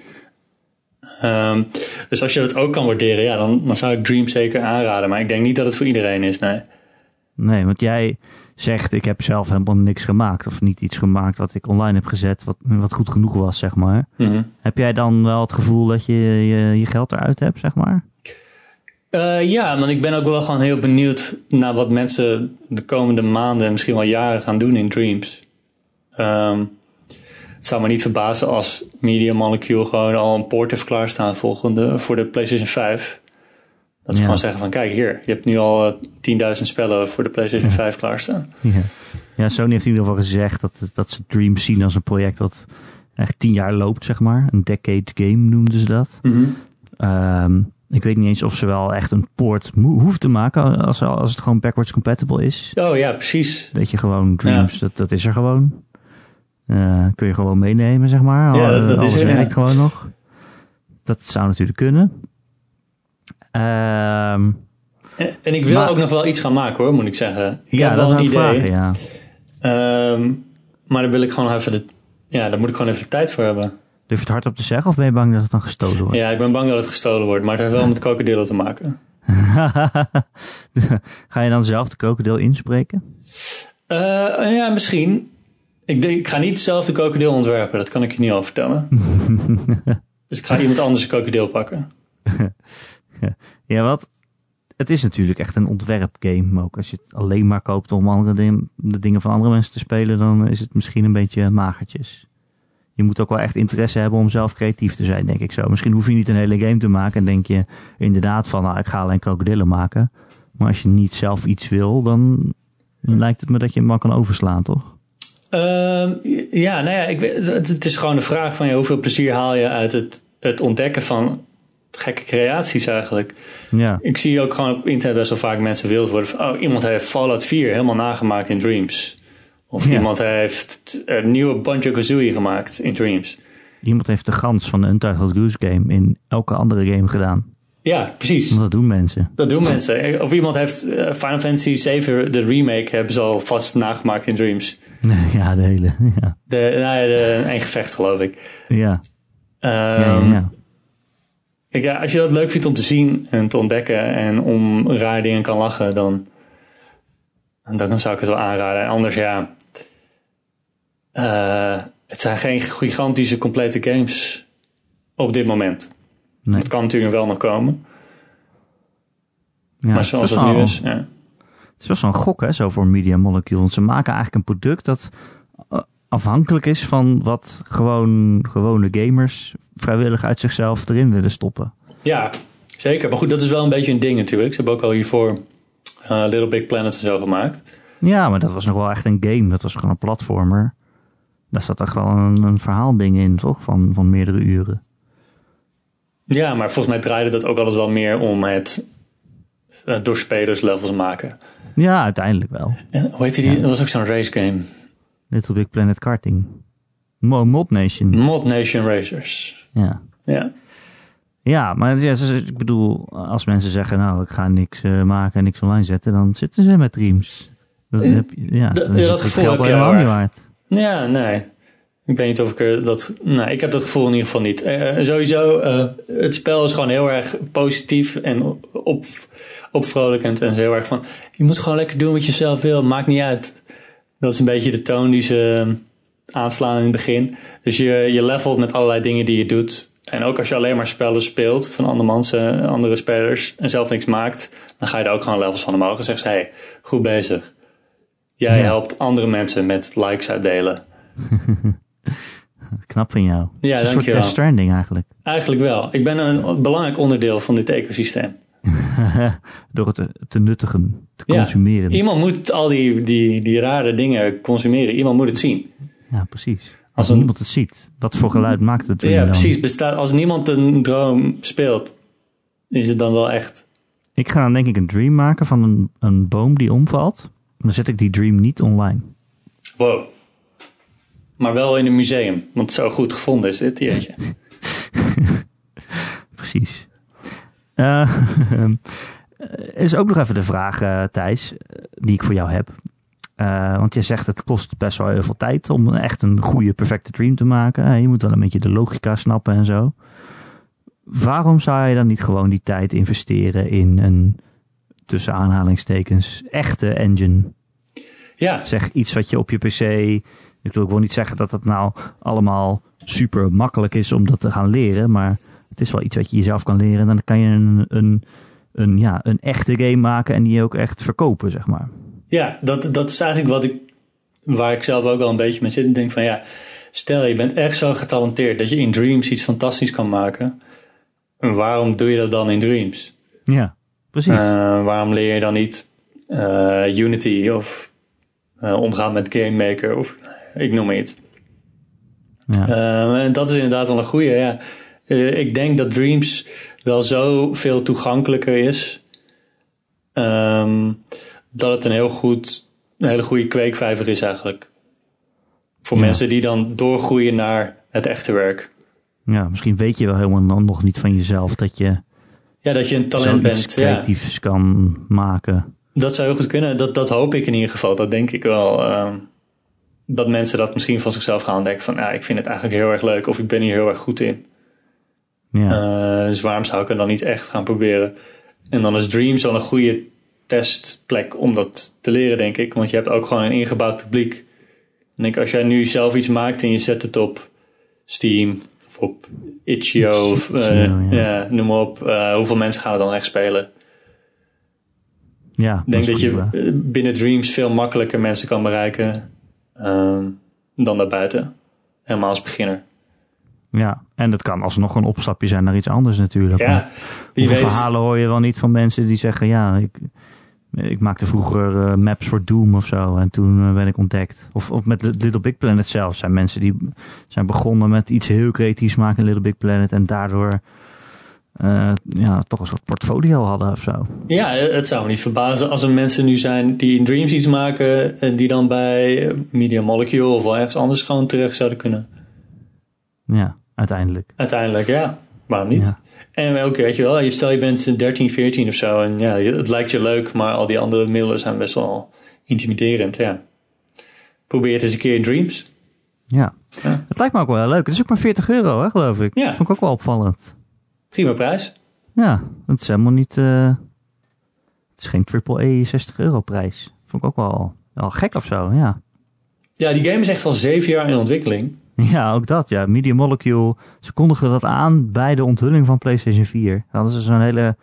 Ehm, dus als je dat ook kan waarderen, ja, dan, dan zou ik Dream zeker aanraden. Maar ik denk niet dat het voor iedereen is, nee. Nee, want jij zegt, ik heb zelf helemaal niks gemaakt. Of niet iets gemaakt wat ik online heb gezet, wat, wat goed genoeg was, zeg maar. Mhm. Heb jij dan wel het gevoel dat je je, je geld eruit hebt, zeg maar? Eh, ja, want ik ben ook wel gewoon heel benieuwd naar wat mensen de komende maanden, misschien wel jaren gaan doen in Dreams. Ehm, het zou me niet verbazen als Media Molecule gewoon al een poort heeft klaarstaan volgende, voor de PlayStation 5. Dat ze Ja. gewoon zeggen van kijk hier, je hebt nu al eh, 10.000 spellen voor de PlayStation 5 klaarstaan. Ja. ja, Sony heeft in ieder geval gezegd dat, dat ze Dreams zien als een project dat echt tien jaar loopt, zeg maar. Een decade game noemden ze dat. Ehm, Ik weet niet eens of ze wel echt een poort hoeft te maken als, als het gewoon backwards compatible is. Oh ja, precies. Dat je gewoon Dreams, dat, dat is er gewoon. Eh, kun je gewoon meenemen, zeg maar. Ja, dat- dat is er, ja. gewoon nog. Dat zou natuurlijk kunnen. Ehm, En, ik wil Maar- ook nog wel iets gaan maken hoor, moet ik zeggen. Ik ja, heb dat wel is een idee. vraag, ja. Ehm, maar daar wil ik gewoon even de, ja, daar moet ik gewoon even de tijd voor hebben. Durf je het hardop te zeggen of ben je bang dat het dan gestolen wordt? Ja, ik ben bang dat het gestolen wordt, maar het heeft wel met krokodillen te maken. Ga je dan zelf de krokodil inspreken? Eh, ja, misschien. Ik, denk, ik ga niet zelf de krokodil ontwerpen, dat kan ik je niet al vertellen. dus ik ga iemand anders een krokodil pakken. Ja, wat? Het is natuurlijk echt een ontwerpgame ook. Als je het alleen maar koopt om andere de dingen van andere mensen te spelen, dan is het misschien een beetje magertjes. Je moet ook wel echt interesse hebben om zelf creatief te zijn, denk ik zo. Misschien hoef je niet een hele game te maken en denk je inderdaad van, nou, ik ga alleen krokodillen maken. Maar als je niet zelf iets wil, dan lijkt het me dat je hem wel kan overslaan, toch? Ehm, ja, nou ja, ik het is gewoon de vraag van ja, hoeveel plezier haal je uit het, het ontdekken van gekke creaties eigenlijk. Ja, Ik zie ook gewoon op internet best wel vaak mensen wild worden van, oh, iemand heeft Fallout 4 helemaal nagemaakt in Dreams. Of Ja. iemand heeft een nieuwe Banjo-Kazooie gemaakt in Dreams. iemand heeft de gans van de Untitled Goose Game in elke andere game gedaan. Ja, precies. Want dat doen mensen. Dat doen mensen. Of iemand heeft eh, Final Fantasy 7, de remake, hebben ze al vast nagemaakt in Dreams. ja, de hele. Ja, De, nou ja, de, een gevecht geloof ik. ja, ja, ja, ja. Kijk, ja, als je dat leuk vindt om te zien en te ontdekken en om raar dingen kan lachen, dan, dan zou ik het wel aanraden. En anders ja, eh, het zijn geen gigantische complete games op dit moment. Nee. Het kan natuurlijk wel nog komen, Ja, maar zoals het nu is. Ja. Het is wel zo'n gok hè, zo voor Media Molecule. Want ze maken eigenlijk een product dat afhankelijk is van wat gewoon gewone gamers vrijwillig uit zichzelf erin willen stoppen. ja, zeker. Maar goed, dat is wel een beetje een ding natuurlijk. Ze hebben ook al hiervoor eh, Little Big Planet en zo gemaakt. Ja, maar dat was nog wel echt een game. Dat was gewoon een platformer. Daar zat echt wel een, een verhaalding in, toch? Van, van meerdere uren. Ja, maar volgens mij draaide dat ook alles wel meer om het eh, door spelers levels maken. Ja, uiteindelijk wel. En hoe heette die? Dat was ook zo'n race game. Little Big Planet Karting. Mo- Mod Nation. Mod Nation Racers. Ja. Ja. Ja, maar ja, ik bedoel, als mensen zeggen, nou, ik ga niks eh, maken en niks online zetten, dan zitten ze met Dreams. Dat, Eh, heb je- ja, dan ja, is dat het gevoel heb je helemaal niet waard. Ja, nee. Ik weet niet of ik er dat... Nee, ik heb dat gevoel in ieder geval niet. Eh, sowieso, het spel is gewoon heel erg positief en op, opvrolijkend. En is heel erg van, je moet gewoon lekker doen wat je zelf wil. Maakt niet uit. Dat is een beetje de toon die ze eh, aanslaan in het begin. Dus je, je levelt met allerlei dingen die je doet. En ook als je alleen maar spellen speelt van andermans, eh, andere spelers en zelf niks maakt, dan ga je er ook gewoon levels van omhoog en zeg ze, hey, goed bezig. Jij Ja. helpt andere mensen met likes uitdelen. Knap van jou. Ja, is een soort dankjewel. Death Stranding eigenlijk. Eigenlijk wel. Ik ben een belangrijk onderdeel van dit ecosysteem. Door het te, nuttigen, te Ja. consumeren. Ja, Iemand moet al die, die, die rare dingen consumeren. Iemand moet het zien. precies. Als, Als een- niemand het ziet, wat voor geluid maakt het? Ja, dan? precies. Bestaat, als niemand een droom speelt, is het dan wel echt. Ik ga dan denk ik een dream maken van een, een boom die omvalt. Dan zet ik die dream niet online. Wow. Maar wel in een museum. Want zo goed gevonden is dit diertje. Precies. Eh, is ook nog even de vraag, eh, Thijs, eh, die ik voor jou heb. Want je zegt het kost best wel heel veel tijd om echt een goede, perfecte dream te maken. Je moet wel een beetje de logica snappen en zo. Waarom zou je dan niet gewoon die tijd investeren in een, tussen aanhalingstekens, echte engine? Ja, Zeg iets wat je op je PC. Ik, bedoel, ik wil niet zeggen dat het nou allemaal super makkelijk is om dat te gaan leren. Maar het is wel iets wat je jezelf kan leren. En dan kan je een, een, een, ja, een echte game maken en die ook echt verkopen, zeg maar. ja dat, dat is eigenlijk wat ik, waar ik zelf ook wel een beetje mee zit. Ik denk van ja, stel je bent echt zo getalenteerd dat je in Dreams iets fantastisch kan maken. En waarom doe je dat dan in Dreams? Ja, precies. Eh, waarom leer je dan niet eh, Unity of eh, omgaan met Game Maker of ik noem maar iets. ja. En dat is inderdaad wel een goede. Ja. Eh, ik denk dat Dreams wel zo veel toegankelijker is. ehm, dat het een heel goed, een hele goede kweekvijver is eigenlijk. Voor Ja. mensen die dan doorgroeien naar het echte werk. Ja, misschien weet je wel helemaal nog niet van jezelf dat je Ja, dat je een talent bent. Ja, creatiefs kan maken. dat zou heel goed kunnen. Dat, dat hoop ik in ieder geval. Dat denk ik wel. ehm, dat mensen dat misschien van zichzelf gaan ontdekken. Van, ja, ik vind het eigenlijk heel erg leuk. Of ik ben hier heel erg goed in. Ja, Eh, dus waarom zou ik het dan niet echt gaan proberen? En dan is Dreams wel een goede testplek om dat te leren, denk ik. Want je hebt ook gewoon een ingebouwd publiek. Ik denk, als jij nu zelf iets maakt en je zet het op Steam of op Itch.io of eh, ja. ja, noem maar op. eh, hoeveel mensen gaan er dan echt spelen? ja Ik denk dat je goed, binnen Dreams veel makkelijker mensen kan bereiken ehm, dan daarbuiten. Helemaal als beginner. Ja, en dat kan alsnog een opstapje zijn naar iets anders natuurlijk. Ja, wie weet. verhalen hoor je wel niet van mensen die zeggen... ja, ik, ik maakte vroeger eh, maps voor Doom of zo en toen eh, ben ik ontdekt. Of, of met Little Big Planet zelf zijn mensen die zijn begonnen met iets heel creatiefs maken in Little Big Planet... en daardoor eh, ja, toch een soort portfolio hadden of zo. Ja, het zou me niet verbazen als er mensen nu zijn die in Dreams iets maken en die dan bij eh, Media Molecule of wel ergens anders gewoon terecht zouden kunnen. Ja, uiteindelijk. Uiteindelijk, ja. Waarom niet? Ja. En ook, weet je wel, je stel je bent 13, 14 of zo en ja, het lijkt je leuk, maar al die andere middelen zijn best wel intimiderend, ja. Probeer het eens een keer in Dreams. Ja. Ja. Het lijkt me ook wel heel leuk. Het is ook maar 40 euro, hè, geloof ik. Ja. Dat vond ik ook wel opvallend. Prima prijs. Ja, het is helemaal niet... eh, het is geen AAA 60 euro prijs. Vond ik ook wel, wel gek of zo, ja. Ja, die game is echt al zeven jaar in ontwikkeling. Ja, ook dat, ja. Media Molecule, ze kondigden dat aan bij de onthulling van PlayStation 4. Dan hadden ze zo'n hele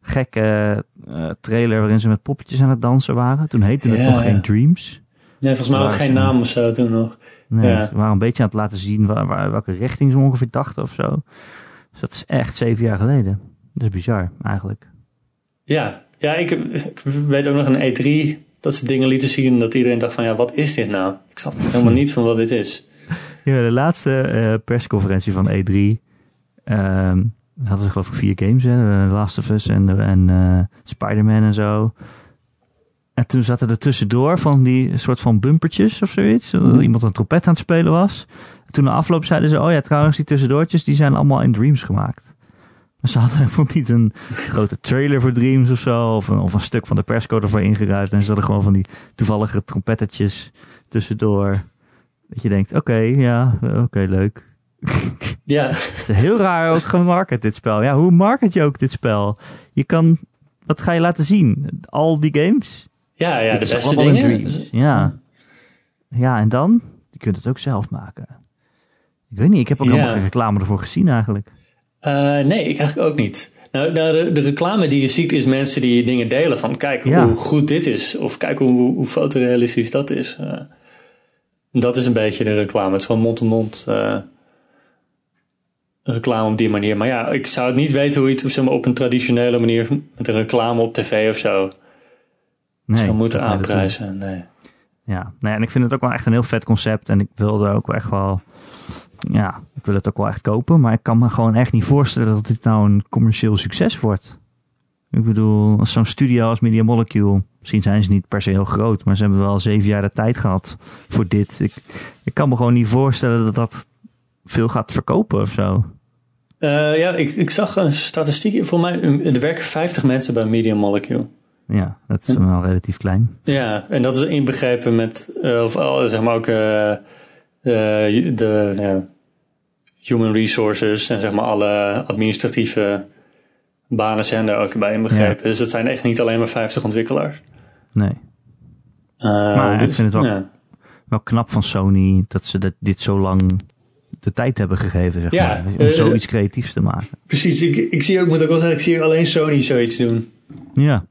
gekke eh, trailer waarin ze met poppetjes aan het dansen waren. Toen heette het Ja. nog geen Dreams. Nee, volgens mij had het geen naam of zo toen nog. Nee, Ja. ze waren een beetje aan het laten zien waar, waar- welke richting ze ongeveer dachten of zo. Dus dat is echt zeven jaar geleden. Dat is bizar, eigenlijk. Ja, ja ik, ik weet ook nog een E3 dat ze dingen lieten zien en dat iedereen dacht van ja, wat is dit nou? Ik snap helemaal niet van wat dit is. Ja, de laatste eh, persconferentie van E3 ehm, hadden ze geloof ik vier games, hè? The Last of Us en, en eh, Spider-Man en zo. En toen zaten er tussendoor van die soort van bumpertjes of zoiets. Dat Mhm. iemand een trompet aan het spelen was. En toen na afloop zeiden ze, oh ja, trouwens die tussendoortjes, die zijn allemaal in Dreams gemaakt. Maar ze hadden helemaal niet een grote trailer voor Dreams of zo. Of een, of een stuk van de perscode ervoor ingeruimd. En ze hadden gewoon van die toevallige trompettertjes tussendoor. Dat je denkt, oké, ja, oké, leuk. Ja, Het is heel raar ook gemarket, dit spel. Ja, hoe market je ook dit spel? Je kan, wat ga je laten zien? Al die games? ja, ja de Dit beste dingen. Dreams. Ja. Ja, en dan? Je kunt het ook zelf maken. Ik weet niet, ik heb ook Ja. helemaal geen reclame ervoor gezien eigenlijk. Eh, nee, ik eigenlijk ook niet. Nou, nou, de, de reclame die je ziet is mensen die dingen delen van kijk Ja. hoe goed dit is. Of kijk hoe, hoe fotorealistisch dat is. Eh, dat is een beetje de reclame. Het is gewoon mond-to-mond eh, reclame op die manier. Maar ja, ik zou het niet weten hoe je het zeg maar, op een traditionele manier met een reclame op tv of zo Nee, zou moeten aanprijzen. Nee. Ja, nee, en ik vind het ook wel echt een heel vet concept. En ik wilde ook wel echt wel. Ja, ik wil het ook wel echt kopen. Maar ik kan me gewoon echt niet voorstellen dat dit nou een commercieel succes wordt. Ik bedoel, als zo'n studio als Media Molecule. Misschien zijn ze niet per se heel groot. Maar ze hebben wel zeven jaar de tijd gehad voor dit. Ik, ik kan me gewoon niet voorstellen dat dat veel gaat verkopen of zo. Eh, ja, ik, ik zag een statistiek. Voor mij um, er werken 50 mensen bij Media Molecule. Ja, dat is wel relatief klein. Ja, en dat is inbegrepen met, eh, of al, zeg maar ook eh, de, human resources en zeg maar alle administratieve banen zijn daar ook bij inbegrepen. Dus dat zijn echt niet alleen maar 50 ontwikkelaars. Nee. Eh, Maar ik dus, vind het wel- ja. Wel knap van Sony dat ze dat, dit zo lang de tijd hebben gegeven, zeg Ja, maar. Om eh, zoiets creatiefs te maken. Precies, ik, ik zie ook, moet ook wel zeggen, ik zie alleen Sony zoiets doen. Ja.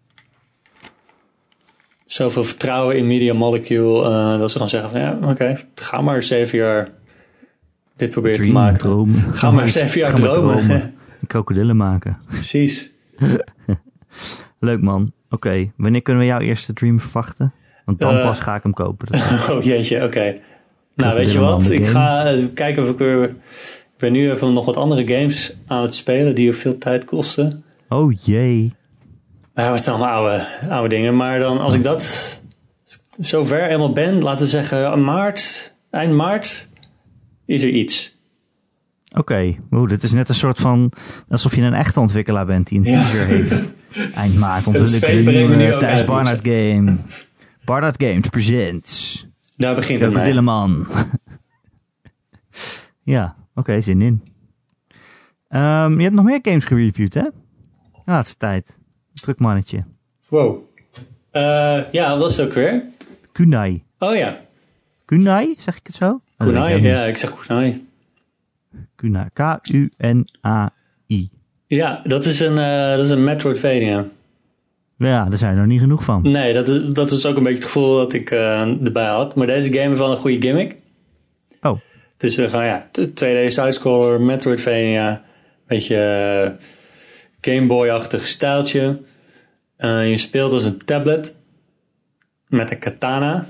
Zoveel vertrouwen in Media Molecule, eh, dat ze dan zeggen van ja, oké, ga maar zeven jaar dit proberen te maken. dromen. Ga maar zeven jaar dromen. En krokodillen maken. Precies. Leuk man. Oké, wanneer kunnen we jouw eerste dream verwachten? Want dan Eh. pas ga ik hem kopen. Is. Oh jeetje, oké. Nou, weet je wat? Ik ga eh, kijken of ik er ben nu even nog wat andere games aan het spelen die veel tijd kosten. Oh jee. Ja, het zijn allemaal oude, oude dingen. Maar dan als ik dat zover helemaal ben, laten we zeggen maart, eind maart, is er iets. Oké, Oeh, dit is net een soort van alsof je een echte ontwikkelaar bent die een Ja. teaser heeft. Eind maart onthul ik de nieuwe Thijs Barnard game. Barnard Games presents. Daar begint het. Dilleman. ja, oké, zin in. Ehm, je hebt nog meer games gereviewd, hè? Laatste tijd. Druk mannetje. Wow. Eh, ja, wat was het ook weer? Kunai. Oh ja, Kunai, zeg ik het zo? Oh, Kunai. Ja, ik zeg Kunai. Kunai. K-U-N-A-I. Ja, dat is een, eh, dat is een Metroidvania. Ja, daar zijn er nog niet genoeg van. Nee, dat is, dat is ook een beetje het gevoel dat ik eh, erbij had. Maar deze game heeft wel een goede gimmick. Oh, Het is eh, gewoon ja, t- 2D sidescroller, Metroidvania. Beetje eh, Game Boy-achtig stijltje. Eh, je speelt als een tablet met een katana.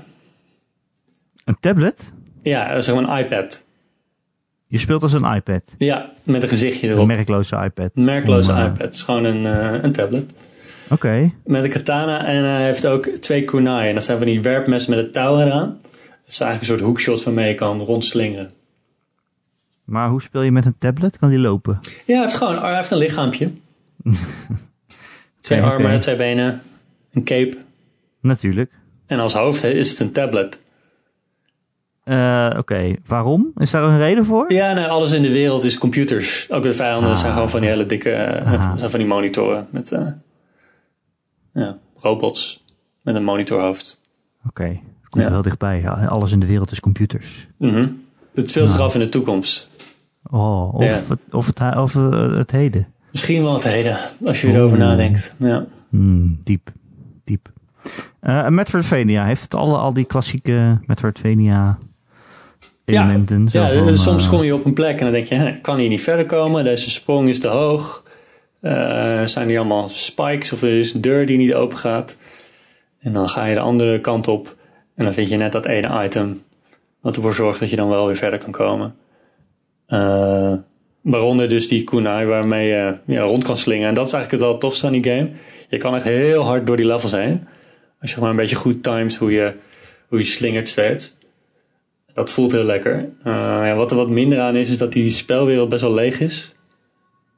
een tablet? Ja, zeg maar een iPad. Je speelt als een iPad. Ja, met een gezichtje Een erop. merkloze iPad. Merkloze Om, eh, iPad. Het is gewoon een, eh, een tablet. Oké. Met een katana en hij heeft ook twee kunai. En dat zijn van die werpmessen met een touw eraan. Dat is eigenlijk een soort hoekshots waarmee je kan rondslingeren. Maar hoe speel je met een tablet? Kan die lopen? Ja, hij heeft gewoon hij heeft een lichaampje. twee armen, twee benen, een cape. Natuurlijk. En als hoofd is het een tablet. Eh, Oké, waarom? Is daar een reden voor? Ja, nee, alles in de wereld is computers. Ook de vijanden Ah. zijn gewoon van die hele dikke... eh, Ah. zijn van die monitoren met eh, ja, robots met een monitorhoofd. Oké, het komt Ja. er heel dichtbij. Ja, alles in de wereld is computers. Mhm. Het speelt zich Nou. af in de toekomst. Oh, of, Ja. het, of, het, he- of het heden. Misschien wel het heden, als je erover nadenkt. Ja. Hmm, diep, diep. Eh Metroidvania, heeft het alle, al die klassieke Metroidvania elementen? Ja, van, dus soms eh, kom je op een plek en dan denk je, hè, kan hier niet verder komen. Deze sprong is te hoog. Eh, zijn hier allemaal spikes of er is een deur die niet open gaat. En dan ga je de andere kant op en dan vind je net dat ene item. Wat ervoor zorgt dat je dan wel weer verder kan komen. Eh, waaronder dus die kunai waarmee je ja, rond kan slingen. En dat is eigenlijk het wel tofste aan die game. Je kan echt heel hard door die levels heen. Als je maar een beetje goed times hoe je, hoe je slingert steeds. Dat voelt heel lekker. Eh, ja, wat er wat minder aan is, is dat die spelwereld best wel leeg is.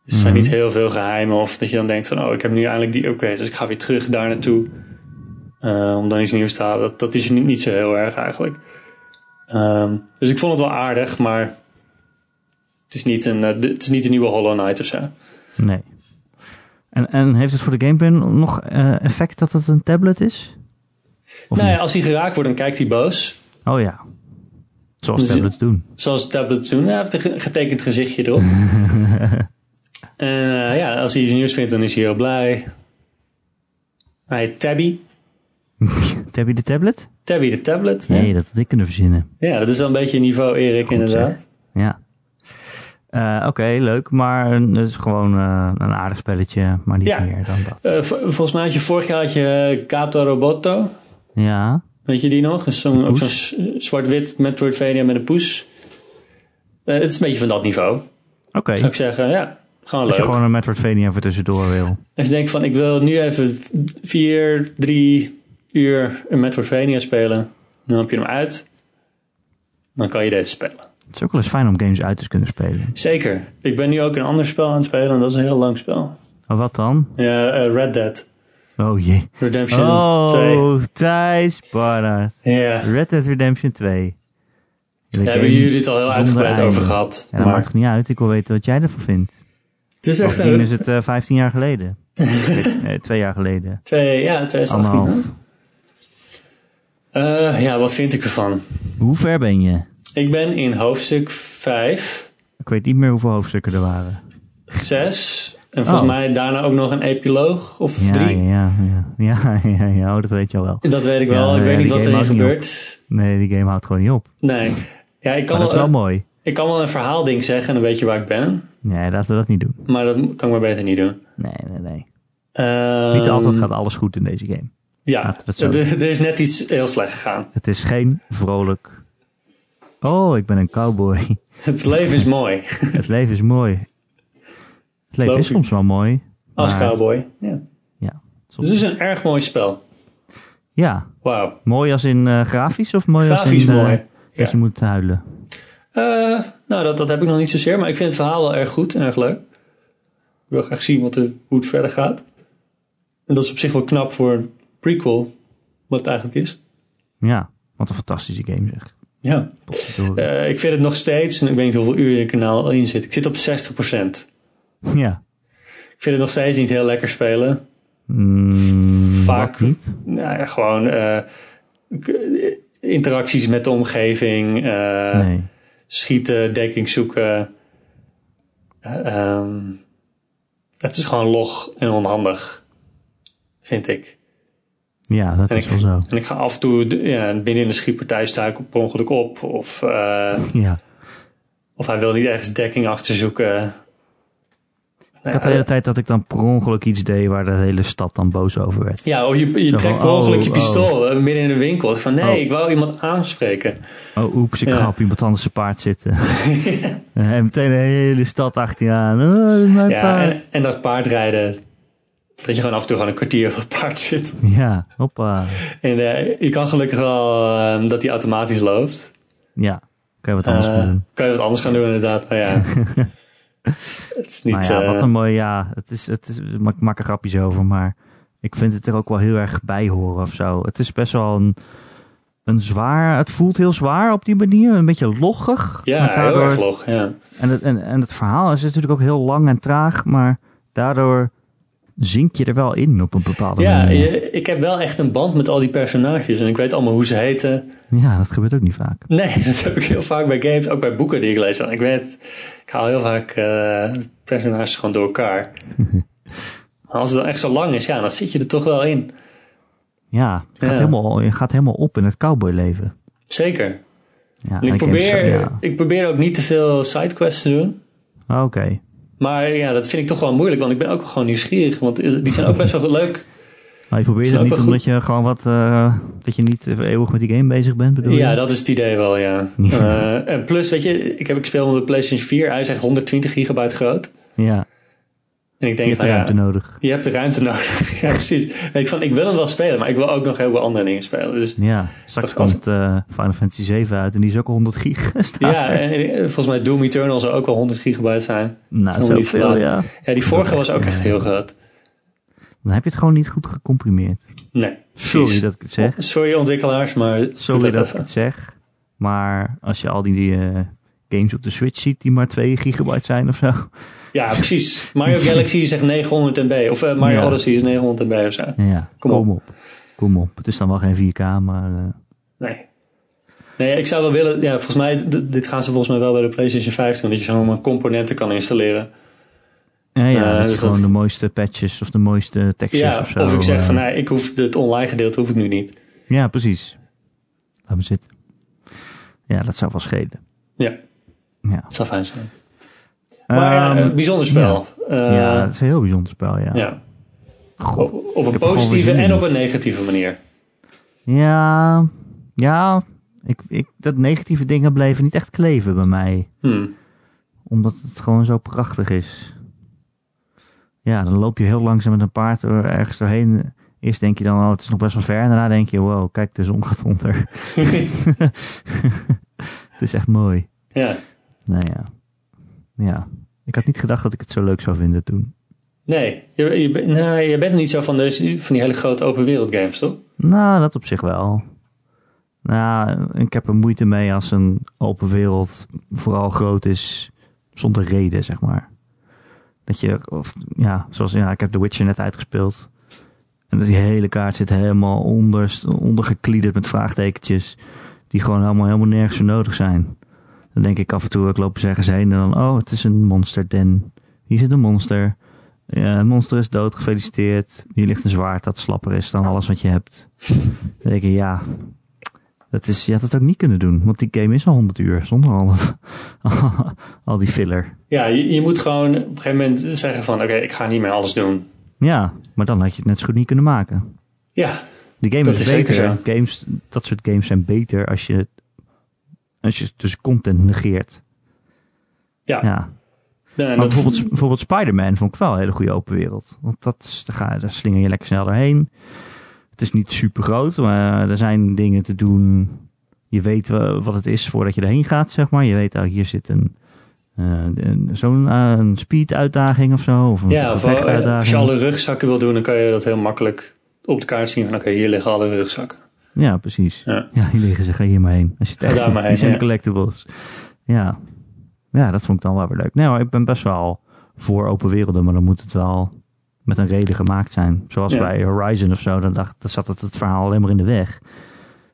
Dus er zijn Mhm. niet heel veel geheimen. Of dat je dan denkt van, oh, ik heb nu eindelijk die upgrade. Dus ik ga weer terug daar naartoe. eh, om dan iets nieuws te halen. Dat, dat is niet, niet zo heel erg eigenlijk. Ehm, dus ik vond het wel aardig, maar... Het is niet een, eh, het is niet een nieuwe Hollow Knight of zo. Nee. En, en heeft het voor de gameplay nog effect dat het een tablet is? Of nou ja, als hij geraakt wordt, dan kijkt hij boos. Oh ja. Zoals Dus- tablets doen. Zoals tablets doen. Hij heeft een ge- getekend gezichtje erop. en eh, ja, als hij iets nieuws vindt, dan is hij heel blij. Hij heet Tabby. Je de tablet? Tabby de tablet. Nee, Ja. dat had ik kunnen verzinnen. ja, dat is wel een beetje niveau Erik Goed inderdaad. Ja. Eh, Oké, leuk. Maar het is gewoon eh, een aardig spelletje, maar niet Ja. meer dan dat. Eh, volgens mij had je vorig jaar had je Kato Roboto. ja. Weet je die nog? Zo'n- ook zo'n zwart-wit Metroidvania met een poes. Eh, het is een beetje van dat niveau. Oké. Zou ik zeggen, ja. Gewoon Als leuk. je gewoon een Metroidvania voor tussendoor wil. Als je denkt van ik wil nu even vier, drie uur een Metroidvania spelen. Dan heb je hem uit. Dan kan je deze spelen. Het is ook wel eens fijn om games uit te kunnen spelen. Zeker. Ik ben nu ook een ander spel aan het spelen en dat is een heel lang spel. Maar wat dan? Ja, eh, Red Dead Oh jee. Redemption 2. Oh, Thijs Barnard. Ja. Red Dead Redemption 2. De Daar hebben jullie het al heel uitgebreid einde. over gehad. Ja, dat maar maakt toch niet uit. Ik wil weten wat jij ervan vindt. het is echt een... is het eh 15 jaar geleden. nee, twee jaar geleden. Twee, ja, 2018. Anderhalf. Eh, ja, wat vind ik ervan? Hoe ver ben je? Ik ben in hoofdstuk 5, Ik weet niet meer hoeveel hoofdstukken er waren. 6 en volgens Oh. mij daarna ook nog een epiloog of Ja, 3. ja, ja, ja, ja, ja, ja, oh, dat weet je al wel. Dat weet ik wel. Ja, ik weet niet wat erin gebeurt. Nee, die game houdt gewoon niet op. Nee. Ja, ik kan, Maar dat is wel, wel mooi. ik kan wel een verhaalding zeggen en dan weet je waar ik ben. Nee, laten we dat niet doen. Maar dat kan ik maar beter niet doen. Nee, nee, nee. Ehm, Niet altijd gaat alles goed in deze game. Ja, er, er is net iets heel slecht gegaan. Het is geen vrolijk Oh, ik ben een cowboy. Het leven is mooi. Het leven is mooi. Het leven is je- soms wel mooi. Als maar- cowboy. Ja. Ja. Dus het is een erg mooi spel. Ja. Wauw. Mooi als in eh, grafisch of mooi Grafisch als in eh, mooi. dat Ja. je moet huilen? Eh, nou, dat, dat heb ik nog niet zozeer. Maar ik vind het verhaal wel erg goed en erg leuk. Ik wil graag zien wat er, hoe het verder gaat. En dat is op zich wel knap voor een prequel. Wat het eigenlijk is. Ja. Wat een fantastische game zeg. Ja. Ik vind het nog steeds, en ik weet niet hoeveel uur het kanaal in zit. Ik zit op 60%. Ja. Ik vind het nog steeds niet heel lekker spelen. Mm, Vaak. niet. Nou ja, gewoon eh, k- interacties met de omgeving. eh, nee. Schieten, dekking zoeken. Eh, ehm, het is gewoon log en onhandig. Vind ik. Ja, dat En is ik, wel zo. en ik ga af en toe ja, binnen in de schietpartij sta ik per ongeluk op. Of, eh, Ja. of hij wil niet ergens dekking achter zoeken. Ik had de hele tijd dat ik dan per ongeluk iets deed waar de hele stad dan boos over werd. Ja, of je, je Zo trekt per ongeluk oh, je oh. pistool eh, midden in de winkel. Van nee, Oh. ik wou iemand aanspreken. Oh, oeps, ik Ja. ga op iemand anders zijn paard zitten. en meteen de hele stad achter je aan. Oh, mijn Ja, paard. en, en dat paardrijden. Dat je gewoon af en toe gewoon een kwartier op het paard zit. Ja, hoppa. En eh, je kan gelukkig wel eh, dat die automatisch loopt. Ja, kan je wat anders Eh, gaan doen. Kan je wat anders gaan doen inderdaad. Maar ja. het is niet... Maar ja, eh, wat een mooi, ja, het is, het is, ik maak er grapjes over, maar ik vind het er ook wel heel erg bij horen of zo. Het is best wel een, een zwaar, het voelt heel zwaar op die manier, een beetje loggig. ja, heel daardoor- erg log. Ja. En het, en, en het verhaal is natuurlijk ook heel lang en traag, maar daardoor zink je er wel in op een bepaalde Ja, manier. je- ik heb wel echt een band met al die personages. En ik weet allemaal hoe ze heten. Ja, dat gebeurt ook niet vaak. Nee, dat heb ik heel vaak bij games. Ook bij boeken die ik lees. Ik weet, ik haal heel vaak eh, personages gewoon door elkaar. Maar als het dan echt zo lang is, ja, dan zit je er toch wel in. Ja, je gaat, Ja. Helemaal, je gaat helemaal op in het cowboyleven. Zeker. Ja, En ik, probeer, ja. ik probeer ook niet te veel sidequests te doen. Ah, Oké. Maar ja, dat vind ik toch wel moeilijk, want ik ben ook gewoon nieuwsgierig. Want eh, die zijn ook best wel leuk. Maar je probeert het niet omdat je gewoon wat, eh, dat je niet eeuwig met die game bezig bent, bedoel je? Ja, dat is het idee wel, ja. Ja. Eh, en plus, weet je, ik heb ik speel op de PlayStation 4. Hij is echt 120 gigabyte groot. Ja, En ik je denk hebt van ja, ruimte nodig. je hebt de ruimte nodig. ja, precies. Ik, van, ik wil hem wel spelen, maar ik wil ook nog heel veel andere dingen spelen. Dus Ja, straks komt eh, Final Fantasy 7 uit en die is ook al 100 gig. ja, en, en volgens mij Doom Eternal zou ook wel 100 gigabyte zijn. nou, zoveel, ja. Ja, die vorige was ook echt heel groot. Dan heb je het gewoon niet goed gecomprimeerd. Nee, Sorry precies. dat ik het zeg. Sorry ontwikkelaars, maar... Sorry dat ik het zeg. Maar als je al die eh, games op de Switch ziet die maar 2 gigabyte zijn of zo. Ja, precies. Mario Galaxy is echt 900 MB. Of eh, Mario Ja. Odyssey is 900 MB of zo. Ja, Kom kom, op. op. Kom op. Het is dan wel geen 4K, maar eh, Nee. Nee, ik zou wel willen... Ja, volgens mij... Dit gaan ze volgens mij wel bij de PlayStation 5 doen. Dat je zo'n componenten kan installeren. ja, ja, Eh, dat dus gewoon dat- de mooiste patches of de mooiste textures Ja, of zo. of ik zeg van... Nee, ik hoef het online gedeelte hoef ik nu niet. Ja, precies. Laat me zitten. Ja, dat zou wel schelen. Ja, Ja, dat zou fijn zijn. Maar ja, Ehm, een bijzonder spel. ja, Eh, het is een heel bijzonder spel, ja. ja. God. Op, op een positieve en op een negatieve manier. Ja, ja ik, ik, dat negatieve dingen bleven niet echt kleven bij mij. Hmm. Omdat het gewoon zo prachtig is. Ja, dan loop je heel langzaam met een paard er ergens doorheen. Eerst denk je dan, oh, het is nog best wel ver. En daarna denk je, wow, kijk, de zon gaat onder. het is echt mooi. Ja. Nou ja. Ja. Ik had niet gedacht dat ik het zo leuk zou vinden toen. Nee, je, je, bent- nou, je bent niet zo van, deze, van die hele grote open wereld games, toch? Nou, dat op zich wel. Nou, ik heb er moeite mee als een open wereld vooral groot is zonder reden, zeg maar. Dat je, of, ja, zoals, ja, ik heb The Witcher net uitgespeeld. En die hele kaart zit helemaal onder, ondergekliederd met vraagtekentjes. Die gewoon helemaal, helemaal nergens voor nodig zijn. Dan denk ik af en toe, ik loop ergens heen en dan, oh, het is een monster den. Hier zit een monster. Ja, het monster is dood, gefeliciteerd. Hier ligt een zwaard dat slapper is dan alles wat je hebt. Dan denk ik, ja, dat is, je had het ook niet kunnen doen. Want die game is al 100 uur, zonder al, al die filler. Ja, je, je moet gewoon op een gegeven moment zeggen van, oké, ik ga niet meer alles doen. Ja, maar dan had je het net zo goed niet kunnen maken. Ja, Die game Dat is, is beter. zo. Games, dat soort games zijn beter als je Als je dus content negeert. Ja. Ja. En Maar bijvoorbeeld, bijvoorbeeld Spider-Man vond ik wel een hele goede open wereld. Want dat, is- daar, ga, daar slinger je lekker snel doorheen. Het is niet super groot, maar er zijn dingen te doen. Je weet wat het is voordat je erheen gaat, zeg maar. Je weet, oh, hier zit een, eh, zo'n eh, een speed-uitdaging of zo. Of een ja, of, eh, als je alle rugzakken wil doen, dan kan je dat heel makkelijk op de kaart zien. Van oké, hier liggen alle rugzakken. Ja, precies. Ja. Ja, hier liggen ze, ga hier maar heen. Als je het echt daar die zijn ja. collectibles. Ja. ja, dat vond ik dan wel weer leuk. Hoor, ik ben best wel voor open werelden, maar dan moet het wel met een reden gemaakt zijn. Zoals Ja. bij Horizon of zo, dan, dacht, dan zat het, het verhaal alleen maar in de weg.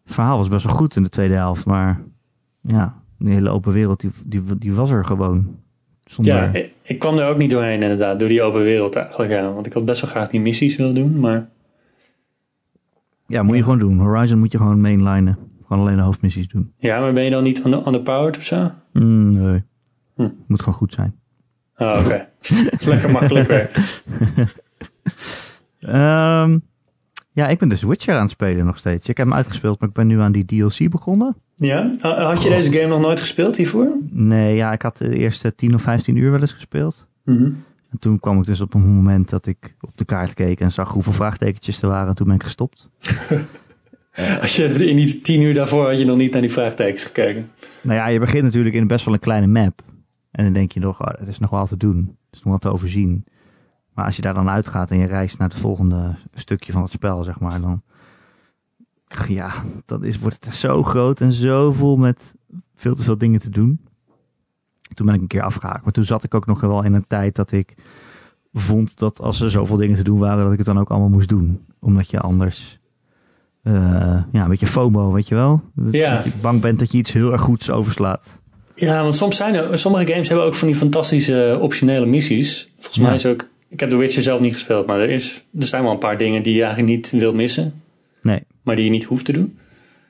Het verhaal was best wel goed in de tweede helft, maar ja, die hele open wereld, die, die, die was er gewoon. Zonder, Ja, ik, ik kwam er ook niet doorheen inderdaad, door die open wereld eigenlijk. Ja. Want ik had best wel graag die missies willen doen, maar ja, moet je gewoon doen. Horizon moet je gewoon mainlinen. Gewoon alleen de hoofdmissies doen. ja, maar ben je dan niet under- underpowered of zo? Mm, nee. Hm. Moet gewoon goed zijn. Oh, oké. Lekker makkelijk weer. Ehm, ja, ik ben dus Witcher aan het spelen nog steeds. Ik heb hem uitgespeeld, maar ik ben nu aan die DLC begonnen. Ja? Ha- Had je deze game nog nooit gespeeld hiervoor? Nee, ja, ik had de eerste 10 of 15 uur wel eens gespeeld. Mhm. En toen kwam ik dus op een moment dat ik op de kaart keek en zag hoeveel vraagtekentjes er waren. En toen ben ik gestopt. Als je in die tien uur daarvoor had je nog niet naar die vraagtekens gekeken. Nou ja, je begint natuurlijk in best wel een kleine map. En dan denk je nog, oh, het is nog wel te doen. Het is nog wel te overzien. Maar als je daar dan uitgaat en je reist naar het volgende stukje van het spel, zeg maar, dan... Ja, dan is, wordt het zo groot en zo vol met veel te veel dingen te doen. Toen ben ik een keer afgehaakt. Maar toen zat ik ook nog wel in een tijd dat ik vond dat als er zoveel dingen te doen waren, dat ik het dan ook allemaal moest doen. Omdat je anders... eh, ja, een beetje FOMO, weet je wel? Dat, Ja. dat je bang bent dat je iets heel erg goeds overslaat. Ja, want soms zijn er, sommige games hebben ook van die fantastische eh, optionele missies. Volgens Ja. mij is ook, ik heb The Witcher zelf niet gespeeld, maar er, is, er zijn wel een paar dingen die je eigenlijk niet wilt missen. Nee. Maar die je niet hoeft te doen.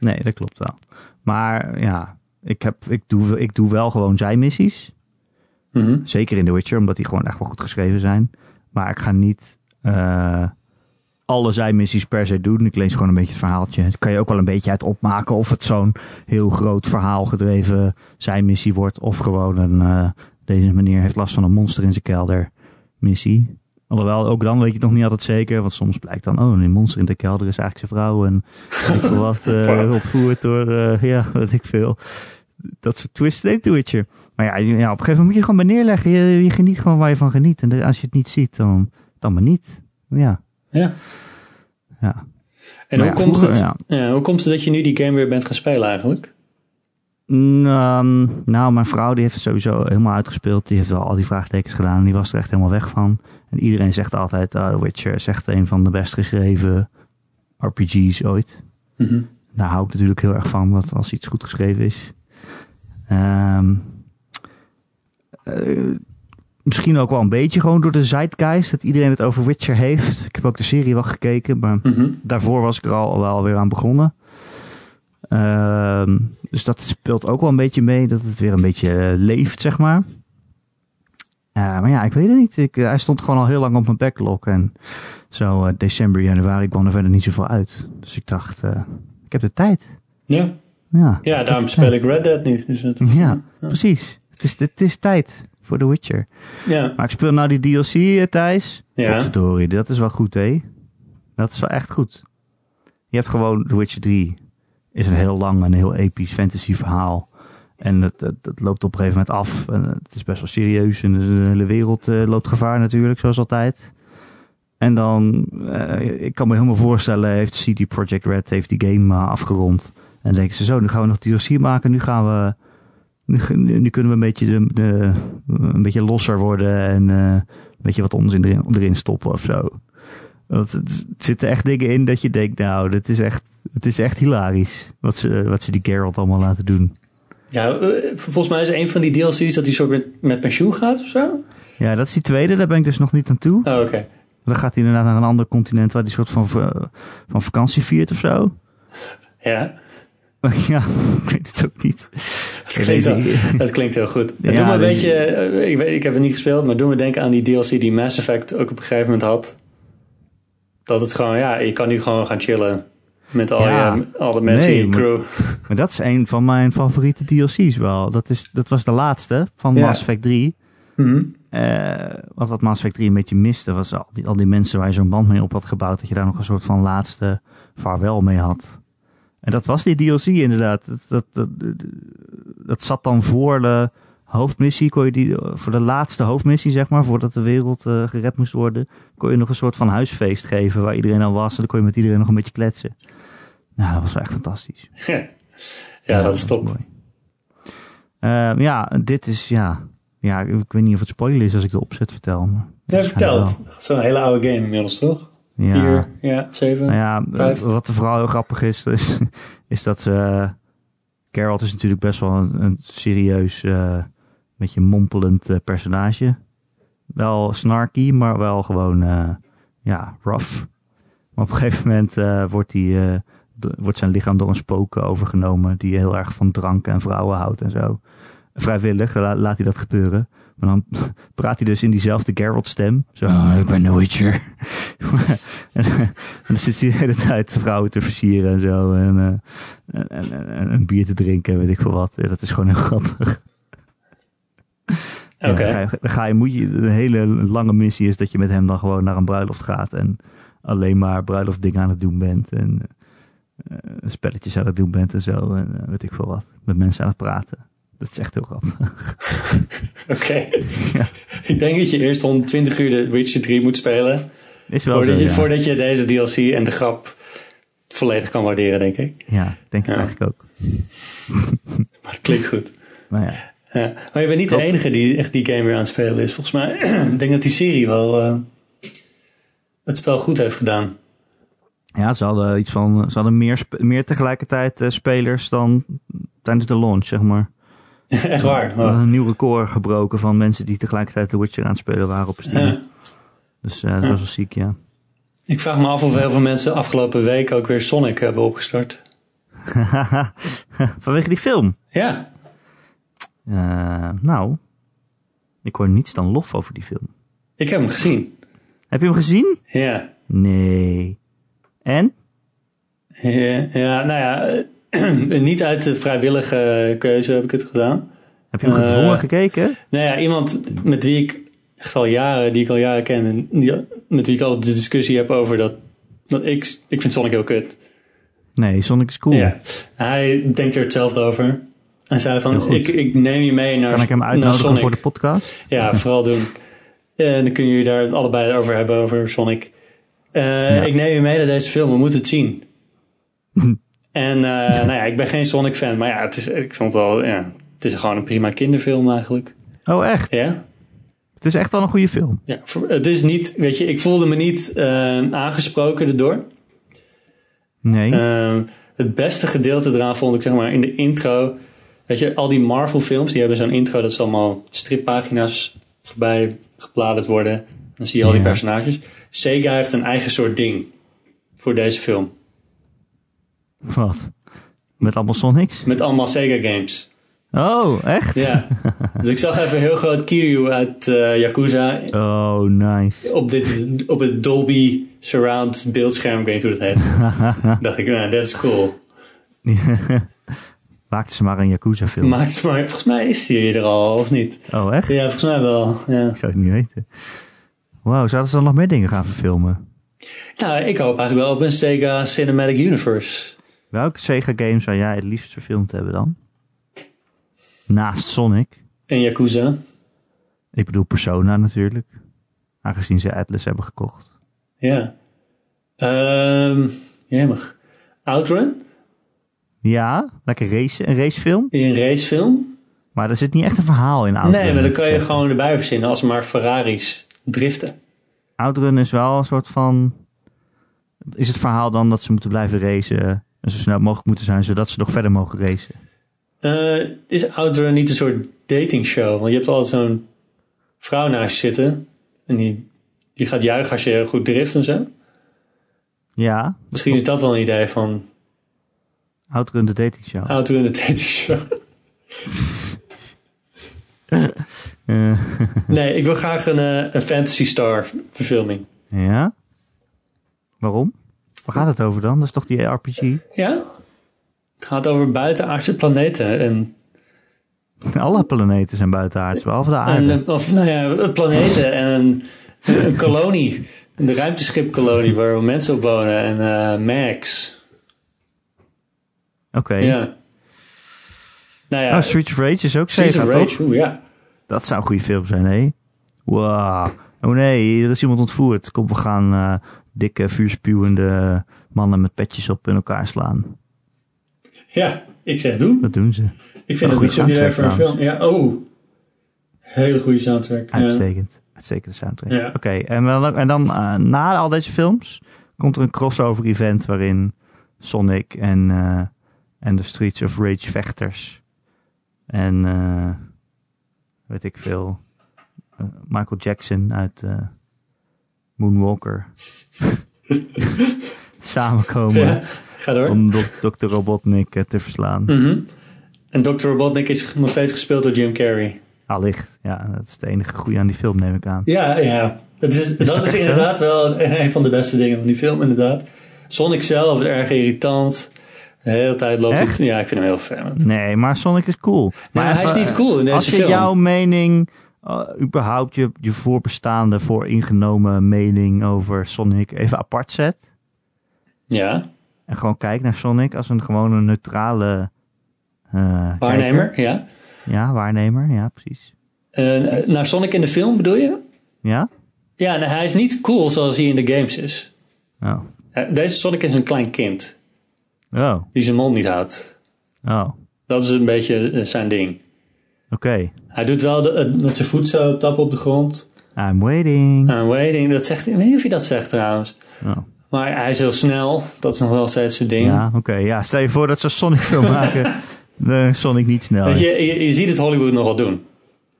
Nee, dat klopt wel. Maar ja, ik, heb, ik, doe, ik doe wel gewoon zijmissies. Mhm. Zeker in The Witcher, omdat die gewoon echt wel goed geschreven zijn. Maar ik ga niet eh, alle zijmissies per se doen. Ik lees gewoon een beetje het verhaaltje. Daar kan je ook wel een beetje uit opmaken of het zo'n heel groot verhaal gedreven zijmissie wordt. Of gewoon een, eh, deze meneer heeft last van een monster in zijn kelder missie. Alhoewel, ook dan weet je het nog niet altijd zeker. Want soms blijkt dan, oh, een monster in de kelder is eigenlijk zijn vrouw. En ik wat, ontvoerd door, eh, ja, weet ik veel. Dat soort twists neemt The Witcher. Maar ja, je- ja, op een gegeven moment moet je gewoon bij neerleggen. Je, je geniet gewoon waar je van geniet. En als je het niet ziet, dan, dan maar niet. Ja, Ja. ja. En Maar hoe, ja, komt vroeger, het, ja. ja, hoe komt het dat je nu die game weer bent gaan spelen eigenlijk? Mm, ehm, nou, mijn vrouw die heeft het sowieso helemaal uitgespeeld. Die heeft wel al die vraagtekens gedaan. En die was er echt helemaal weg van. En iedereen zegt altijd, oh, The Witcher is echt een van de best geschreven RPG's ooit. Mhm. Daar hou ik natuurlijk heel erg van, dat als iets goed geschreven is. Ehm, eh, misschien ook wel een beetje gewoon door de zeitgeist, dat iedereen het over Witcher heeft. Ik heb ook de serie wel gekeken, maar Mhm. daarvoor was ik er al wel weer aan begonnen. Ehm, dus dat speelt ook wel een beetje mee, dat het weer een beetje eh, leeft, zeg maar. Eh, maar ja, ik weet het niet. Ik, eh, hij stond gewoon al heel lang op mijn backlog. En zo december, januari kwam er verder niet zoveel uit. Dus ik dacht, ik heb de tijd. Ja. Ja, ja, daarom speel ik Red Dead nu. Dus het, ja precies. Het is, het is tijd voor The Witcher. ja. Maar ik speel nou die DLC, Thijs. Ja. Dat is wel goed, hè? Dat is wel echt goed. Je hebt gewoon The Witcher 3. Is een heel lang en heel episch fantasy verhaal. En het, het, loopt op een gegeven moment af. En het is best wel serieus. En de hele wereld eh, loopt gevaar natuurlijk, zoals altijd. En dan, eh, ik kan me helemaal voorstellen, heeft CD Projekt Red heeft die game eh, afgerond. En denken ze zo, nu gaan we nog DLC maken. Nu gaan we, nu, kunnen we een beetje, de, een beetje losser worden. En een beetje wat onzin erin, erin stoppen of zo. Want het, zitten echt dingen in dat je denkt, nou, dit is echt, het is echt hilarisch. Wat ze, wat ze die Geralt allemaal laten doen. ja, eh, volgens mij is een van die DLC's dat hij soort met, met pensioen gaat of zo. Ja, dat is die tweede, daar ben ik dus nog niet aan toe. Oh, oké. Dan gaat hij inderdaad naar een ander continent waar hij soort van, va- van vakantie viert of zo. Ja, Maar ja, ik weet het ook niet. dat klinkt, wel, dat klinkt heel goed. Ja, doet me een dus- beetje, eh, ik, weet, ik heb het niet gespeeld, maar doe me denken aan die DLC die Mass Effect ook op een gegeven moment had. Dat het gewoon, ja, je kan nu gewoon gaan chillen. Met al Ja. je, alle mensen Nee, in je crew. Maar dat is een van mijn favoriete DLC's wel. Dat, is, dat was de laatste van Ja. Mass Effect 3. Mhm. Eh, wat, wat Mass Effect 3 een beetje miste, was al die, al die mensen waar je zo'n band mee op had gebouwd, dat je daar nog een soort van laatste vaarwel mee had. En dat was die DLC inderdaad. Dat, dat, dat, dat zat dan voor de hoofdmissie, kon je die, voor de laatste hoofdmissie zeg maar, voordat de wereld eh, gered moest worden, kon je nog een soort van huisfeest geven waar iedereen al was en dan kon je met iedereen nog een beetje kletsen. Nou, dat was wel echt fantastisch. ja, dat is top. mooi. Ehm, ja, dit is, ja, ja, ik weet niet of het spoiler is als ik de opzet vertel. Maar Ja, waarschijnlijk vertel wel. het. Zo'n hele oude game inmiddels, toch? Ja. Vier, ja, zeven. Nou ja, Vijf. wat er vooral heel grappig is, is, is dat eh Geralt is natuurlijk best wel een, een serieus, eh beetje mompelend eh, personage. Wel snarky, maar wel gewoon, eh, ja, rough. Maar op een gegeven moment eh, wordt, die, wordt zijn lichaam door een spook overgenomen die heel erg van drank en vrouwen houdt en zo. Vrijwillig la- laat hij dat gebeuren. Maar dan praat hij dus in diezelfde Geralt-stem. Zo, "Ah, ik ben de Witcher. en, en dan zit hij de hele tijd vrouwen te versieren en zo. En, en, en, en- en een bier te drinken en weet ik veel wat. Dat is gewoon heel grappig. Oké. dan ga je, dan ga je, moet je, een hele lange missie is dat je met hem dan gewoon naar een bruiloft gaat. En alleen maar bruiloftdingen aan het doen bent. En eh, spelletjes aan het doen bent en zo. En eh, weet ik veel wat. Met mensen aan het praten. Dat is echt heel grappig. Oké. Ja. Ik denk dat je eerst 120 uur de Witcher 3 moet spelen. Is wel Voordat, zo, je, ja. voordat je deze DLC en de grap volledig kan waarderen, denk ik. Ja, ik denk Ja. eigenlijk ook. Maar het klinkt goed. Maar ja, Ja. Maar je bent niet de enige die echt die game weer aan het spelen is. Volgens mij, ik denk dat die serie wel eh, het spel goed heeft gedaan. ja ze hadden iets van. Ze hadden meer, meer tegelijkertijd eh, spelers dan tijdens de launch, zeg maar. echt waar. Oh. een nieuw record gebroken van mensen die tegelijkertijd The Witcher aan het spelen waren op Steam. Ja. Dus eh, dat was wel ziek, ja. Ik vraag me af of heel veel mensen afgelopen week ook weer Sonic hebben opgestart. Vanwege die film. Ja, Eh, nou, ik hoor niets dan lof over die film. ik heb hem gezien. Heb je hem gezien? Ja. Nee. En? Ja, ja nou ja, eh, niet uit de vrijwillige keuze heb ik het gedaan. Heb je hem Eh, gedwongen gekeken? Nou ja, iemand met wie ik echt al jaren, die ik al jaren ken, en die, met wie ik al de discussie heb over dat, dat ik, ik vind Sonic heel kut. Nee, Sonic is cool. Ja, hij denkt er hetzelfde over. Hij zei van, ik, ik neem je mee naar, Kan ik hem uitnodigen Sonic. voor de podcast? Ja, vooral doen. En dan kunnen jullie daar het allebei over hebben, over Sonic. Eh, Ik neem je mee naar deze film, we moeten het zien. en eh, nou ja, ik ben geen Sonic fan, maar ja, het is, ik vond het wel, ja, het is gewoon een prima kinderfilm eigenlijk. Oh, echt? Ja, Het is echt wel een goede film. ja het is niet, weet je, ik voelde me niet eh, aangesproken erdoor. Nee. Het beste gedeelte eraan vond ik zeg maar in de intro. Weet je, al die Marvel films die hebben zo'n intro dat ze allemaal strippagina's voorbij gebladerd worden. Dan zie je al die personages. Sega heeft een eigen soort ding voor deze film. Wat? Met allemaal Sonics? Met allemaal Sega games. Oh, echt? Ja. dus ik zag even heel groot Kiryu uit eh, Yakuza Oh, nice. op, dit, op het Dolby Surround beeldscherm. Ik weet niet hoe dat heet. dacht ik, nou, dat is cool. Maakten ze maar een Yakuza-film. Maar, het- maar volgens mij is die er al, of niet? Oh, echt? Ja, volgens mij wel. Ja. Ik zou het niet weten. Wauw, zouden ze dan nog meer dingen gaan verfilmen? Nou, ik hoop eigenlijk wel op een Sega Cinematic Universe. Welke Sega-game zou jij het liefst verfilmd hebben dan? Naast Sonic. En Yakuza. Ik bedoel Persona natuurlijk. Aangezien ze Atlas hebben gekocht. Ja. Jemig. Outrun? Ja, lekker race, een racefilm. In een racefilm? Maar er zit niet echt een verhaal in Outrun. nee, maar dan kan je zeggen. gewoon erbij verzinnen als maar Ferraris driften. Outrun is wel een soort van... Is het verhaal dan dat ze moeten blijven racen... en zo snel mogelijk moeten zijn... zodat ze nog verder mogen racen? Eh, is Outrun niet een soort datingshow? Want je hebt altijd zo'n vrouw naast je zitten. En die, die gaat juichen als je goed drift en zo. Ja, Misschien is dat wel een idee van Outrun de dating show. Outrun de datingshow. Eh, nee, ik wil graag een, eh, een Fantasy Star verfilming. ja? Waarom? Waar gaat het over dan? Dat is toch die RPG? Ja? Het gaat over buitenaardse planeten. En, Alle planeten zijn buitenaards, behalve de aarde. en, of nou ja, planeten en een, een kolonie. De ruimteschipkolonie waar mensen op wonen. En eh, Max. Oké. Ja. Nou ja, Oh, Streets of Rage is ook Streets Sega, of toch? Rage. Oeh, ja. Dat zou een goede film zijn, hé. Wow. Oh nee, er is iemand ontvoerd. Kom, we gaan eh, dikke, vuurspuwende mannen met petjes op in elkaar slaan. Ja, ik zeg doen. Dat doen ze. Ik vind het een goede goed idee soundtrack voor een film. Ja, oh. Hele goede soundtrack. Ja. Uitstekend. Uitstekende soundtrack. Ja. Oké, en, dan- en dan eh, na al deze films komt er een crossover event waarin Sonic en, eh, en de Streets of Rage vechters en eh, weet ik veel, eh, Michael Jackson uit eh, Moonwalker samenkomen Ja, ga door. om Dr. Robotnik te verslaan. Mhm. En Dr. Robotnik is nog steeds gespeeld door Jim Carrey. Allicht, ja, dat is de enige goede aan die film, neem ik aan. Ja, ja. Het is, dat dat is zo? inderdaad wel een van de beste dingen van die film, inderdaad. Sonic zelf is erg irritant. De hele tijd loopt Echt? Ja, ik vind hem heel vervelend. Nee, maar Sonic is cool. Maar hij is niet cool in deze Als je film. jouw mening, uh, überhaupt je, je voorbestaande, vooringenomen mening over Sonic even apart zet. Ja, En gewoon kijkt naar Sonic als een gewone neutrale eh, waarnemer, kijker. ja. Ja, waarnemer, ja, precies. Eh, naar Sonic in de film bedoel je? Ja? Ja, nee, hij is niet cool zoals hij in de games is. Oh. Eh, Deze Sonic is een klein kind Oh. die zijn mond niet houdt. Oh. Dat is een beetje eh, zijn ding. Oké. Hij doet wel de, het- met zijn voet zo tappen op de grond. I'm waiting. I'm waiting. Dat zegt, ik weet niet of hij dat zegt trouwens. Oh. Maar hij is heel snel. Dat is nog wel steeds zijn ding. Ja, oké. Ja, stel je voor dat ze Sonic film maken. de Sonic niet snel is. je, je, je ziet het Hollywood nog wel doen.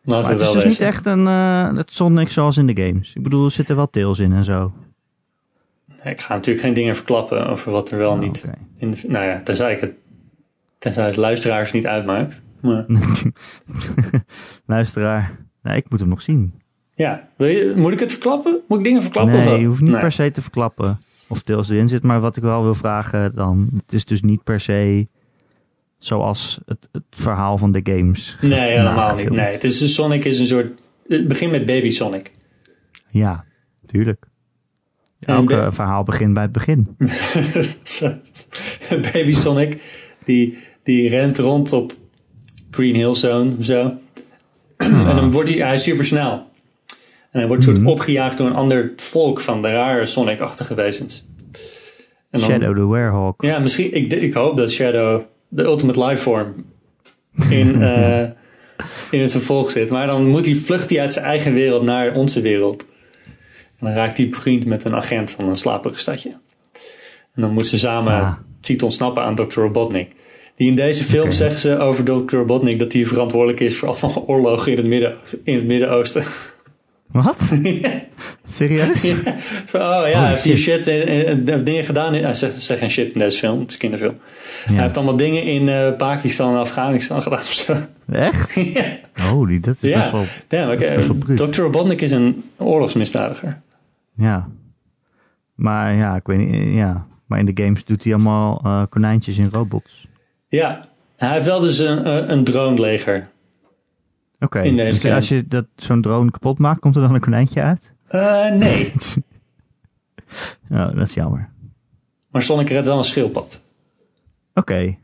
Laten Maar het is dus niet echt een eh, het Sonic zoals in de games. Ik bedoel, er zitten wel tails in en zo. Ik ga natuurlijk geen dingen verklappen over wat er wel Oh, niet... In nou ja, tenzij, ik het, tenzij het luisteraars niet uitmaakt. Maar Luisteraar. Nee, ik moet hem nog zien. ja, je, moet ik het verklappen? Moet ik dingen verklappen? nee, of je hoeft niet Nee. per se te verklappen of tails erin zit. Maar wat ik wel wil vragen dan. Het is dus niet per se zoals het, het verhaal van de games. Nee, helemaal niet. Nee, het is, Sonic is een soort... Het begint met Baby Sonic. Ja, tuurlijk. En Elk de- eh, verhaal begint bij het begin. Baby Sonic, die, die rent rond op Green Hill Zone of zo. En dan wordt hij, hij is super snel. En hij wordt soort Mhm. opgejaagd door een ander volk van de rare Sonic-achtige wezens. En dan- Shadow the Werehawk. Ja, misschien, ik, ik hoop dat Shadow de ultimate lifeform in, eh, in het vervolg zit. Maar dan moet hij, vlucht hij uit zijn eigen wereld naar onze wereld. En dan raakt hij bevriend met een agent van een slaperig stadje. En dan moeten ze samen Ah. ziet ontsnappen aan Dr. Robotnik. Die in deze film zeggen ze over Dr. Robotnik dat hij verantwoordelijk is voor allemaal oorlogen in het, midden, in het Midden-Oosten. Wat? Serieus? Oh ja, hij heeft hier shit. en- en dingen gedaan. In, hij zegt, zegt geen shit in deze film, het is een kinderfilm. Hij heeft allemaal dingen in eh, Pakistan en Afghanistan gedaan of zo. Echt? ja, Holy, dat is best wel... Ja, maar. Dr. Robotnik is een oorlogsmisdadiger. Ja. Maar ja, ik weet niet. Ja. Maar in de games doet hij allemaal eh, konijntjes in robots. Ja, hij heeft wel dus een, eh, een droneleger. Oké. Dus game. als je dat zo'n drone kapot maakt, komt er dan een konijntje uit? Eh, nee, Oh, dat is jammer. maar Sonic redt wel een schildpad. Oké.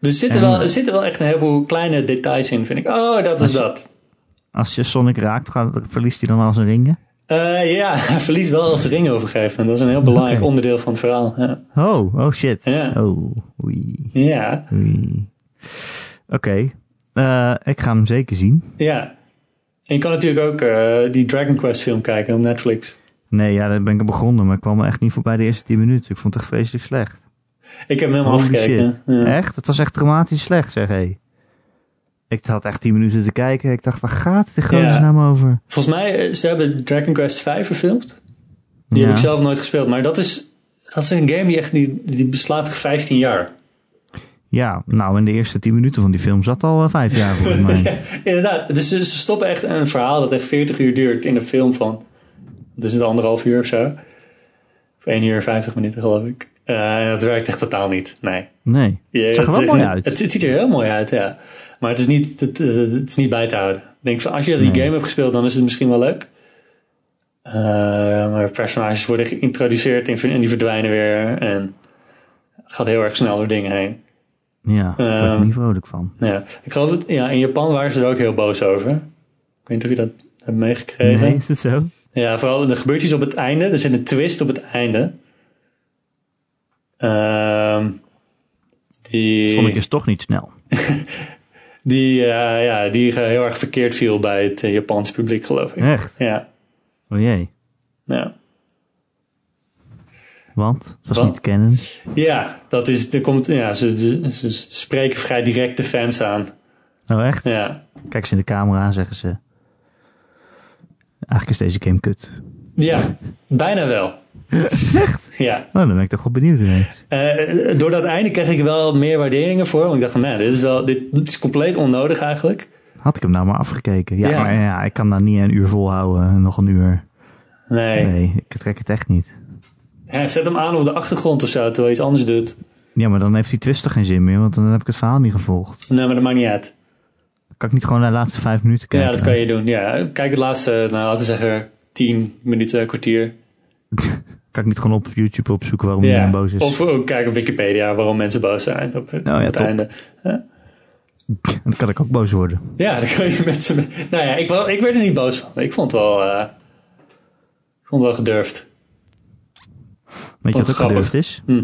Dus er zitten, En- wel, er zitten wel echt een heleboel kleine details in, vind ik. Oh, dat is Als dat. Als je Sonic raakt, gaat, verliest hij dan al zijn ringen? Eh, ja, hij verliest wel als ring overgeven. Dat is een heel belangrijk onderdeel van het verhaal. Ja. Oh, oh shit. Ja. Oh, oei, ja. Oké. Eh, ik ga hem zeker zien. Ja. En je kan natuurlijk ook eh, die Dragon Quest film kijken op Netflix. Nee, ja, daar ben ik aan begonnen, maar ik kwam er echt niet voorbij de eerste 10 minuten. Ik vond het echt vreselijk slecht. Ik heb hem helemaal afgekeken. Ja. Echt? Het was echt dramatisch slecht, zeg hé. Ik had echt 10 minuten te kijken. Ik dacht, waar gaat het in godesnaam over? Volgens mij, eh, ze hebben Dragon Quest 5 verfilmd. Die Ja. heb ik zelf nooit gespeeld. Maar dat is, dat is een game die echt, die, die beslaat toch 15 jaar. Ja, nou, in de eerste 10 minuten van die film zat al eh, vijf jaar volgens mij. Inderdaad. Dus ze, ze stoppen echt een verhaal dat echt 40 uur duurt in een film van... Dus het anderhalf uur of zo. Of 1 uur 50 minuten, geloof ik. Uh, dat werkt echt totaal niet. Nee. Nee. het zag er wel mooi uit. Het, het, ziet er heel mooi uit, ja. Maar het is niet, het, het is niet bij te houden. Ik denk van, als je die game hebt gespeeld, dan is het misschien wel leuk. Uh, maar personages worden geïntroduceerd en die verdwijnen weer. En het gaat heel erg snel door dingen heen. Ja, daar word je Ehm, niet vrolijk van. Ja, ik geloof het, ja, in Japan waren ze er ook heel boos over. Ik weet niet of je dat hebt meegekregen. Nee, is het zo? Ja, vooral er gebeurt iets op het einde. Er zit een twist op het einde. Ehm die, Sonic is toch niet snel. die, eh, ja, die heel erg verkeerd viel bij het eh, Japanse publiek, geloof ik. Echt? Ja, Oh jee. ja. Want? Dat was niet kennen. ja dat is, er komt, ja ze, ze, ze spreken vrij direct de fans aan. Oh echt? Ja, Kijk ze in de camera en zeggen ze... Eigenlijk is deze game kut. Ja bijna wel. Echt? Ja. Oh, dan ben ik toch wel benieuwd ineens. Eh, door dat einde kreeg ik wel meer waarderingen voor. Want ik dacht van, man, dit is wel, dit is compleet onnodig eigenlijk. Had ik hem nou maar afgekeken. Ja, Ja. maar ja, ik kan daar niet een uur volhouden. Nog een uur. Nee. Nee, ik trek het echt niet. Ja, zet hem aan op de achtergrond of zo, terwijl je iets anders doet. Ja, maar dan heeft die twist toch geen zin meer. Want dan heb ik het verhaal niet gevolgd. Nee, maar dat maakt niet uit. Kan ik niet gewoon naar de laatste vijf minuten kijken. Ja, dat kan je doen. Ja, kijk het laatste, nou, laten we zeggen, 10 minuten, kwartier. Kan ik niet gewoon op YouTube opzoeken waarom Ja. iedereen boos is? Of ook kijken op Wikipedia waarom mensen boos zijn op, op ja, het top. einde. Dan kan ik ook boos worden. Ja, dan kan je mensen... Nou ja, ik, ik werd er niet boos van. Ik vond het wel... eh, ik vond het wel gedurfd. Weet je Wat ook grappig. gedurfd is? Hm.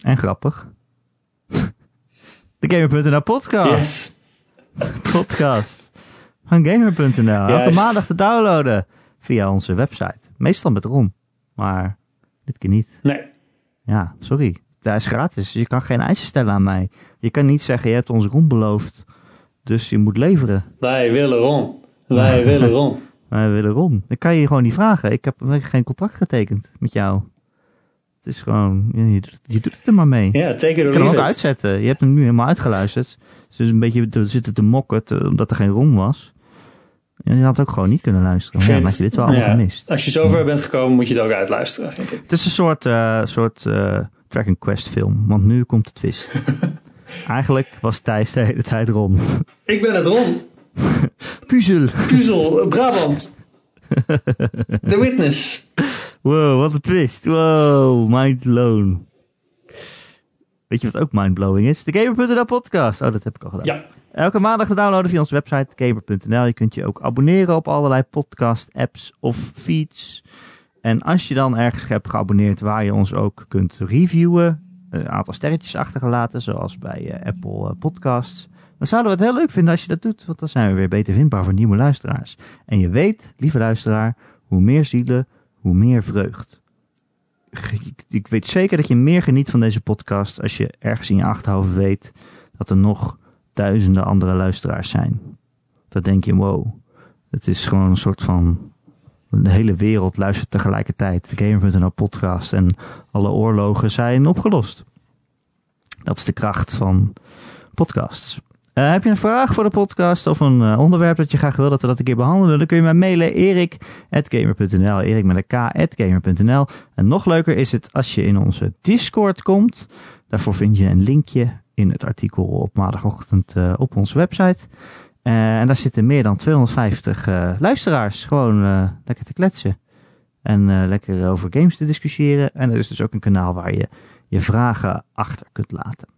En grappig. De Gamer.nl podcast. Yes. podcast van Gamer.nl. Elke maandag te downloaden via onze website. Meestal met Ron, maar dit keer niet. Nee. Ja, sorry. Daar is gratis. Je kan geen eisen stellen aan mij. Je kan niet zeggen, je hebt ons Ron beloofd, dus je moet leveren. Wij willen Ron. Wij willen Ron. Wij willen Ron. Ik kan je gewoon niet vragen. Ik heb geen contract getekend met jou. Het is gewoon, je, doet- je doet het er maar mee. Ja, it Je kan ook it. uitzetten. Je hebt hem nu helemaal uitgeluisterd. Dus een beetje te zitten te mokken te- omdat er geen rom was. Je had ook gewoon niet kunnen luisteren. Ja, dan had je dit wel allemaal ja, gemist. Als je zover bent gekomen, moet je het ook uitluisteren, vind ik. Het is een soort, eh soort Dragon Quest film. Want nu komt de twist. Eigenlijk was Thijs de hele tijd Ron. Ik ben het Ron. Puzzel. Puzzel, Brabant. The Witness. Wow, wat een twist. Wow, mind blown. Weet je wat ook mindblowing is? De Gamer.nl podcast. Oh, dat heb ik al gedaan. Ja. Elke maandag te downloaden via onze website gamer.nl. Je kunt je ook abonneren op allerlei podcast apps of feeds. En als je dan ergens hebt geabonneerd waar je ons ook kunt reviewen, een aantal sterretjes achtergelaten, zoals bij eh, Apple eh, Podcasts, dan zouden we het heel leuk vinden als je dat doet, want dan zijn we weer beter vindbaar voor nieuwe luisteraars. En je weet, lieve luisteraar, hoe meer zielen, hoe meer vreugd. Ik weet zeker dat je meer geniet van deze podcast als je ergens in je achterhoofd weet dat er nog duizenden andere luisteraars zijn. Dan denk je, wow, het is gewoon een soort van... De hele wereld luistert tegelijkertijd. De Gamer.nl podcast en alle oorlogen zijn opgelost. Dat is de kracht van podcasts. Eh, heb je een vraag voor de podcast of een eh, onderwerp dat je graag wil dat we dat een keer behandelen? Dan kun je mij mailen erik.gamer.nl erik met een k.gamer.nl En nog leuker is het als je in onze Discord komt. Daarvoor vind je een linkje in het artikel op maandagochtend eh, op onze website. Eh, en daar zitten meer dan 250 eh, luisteraars gewoon lekker te kletsen. En lekker over games te discussiëren. En er is dus ook een kanaal waar je je vragen achter kunt laten.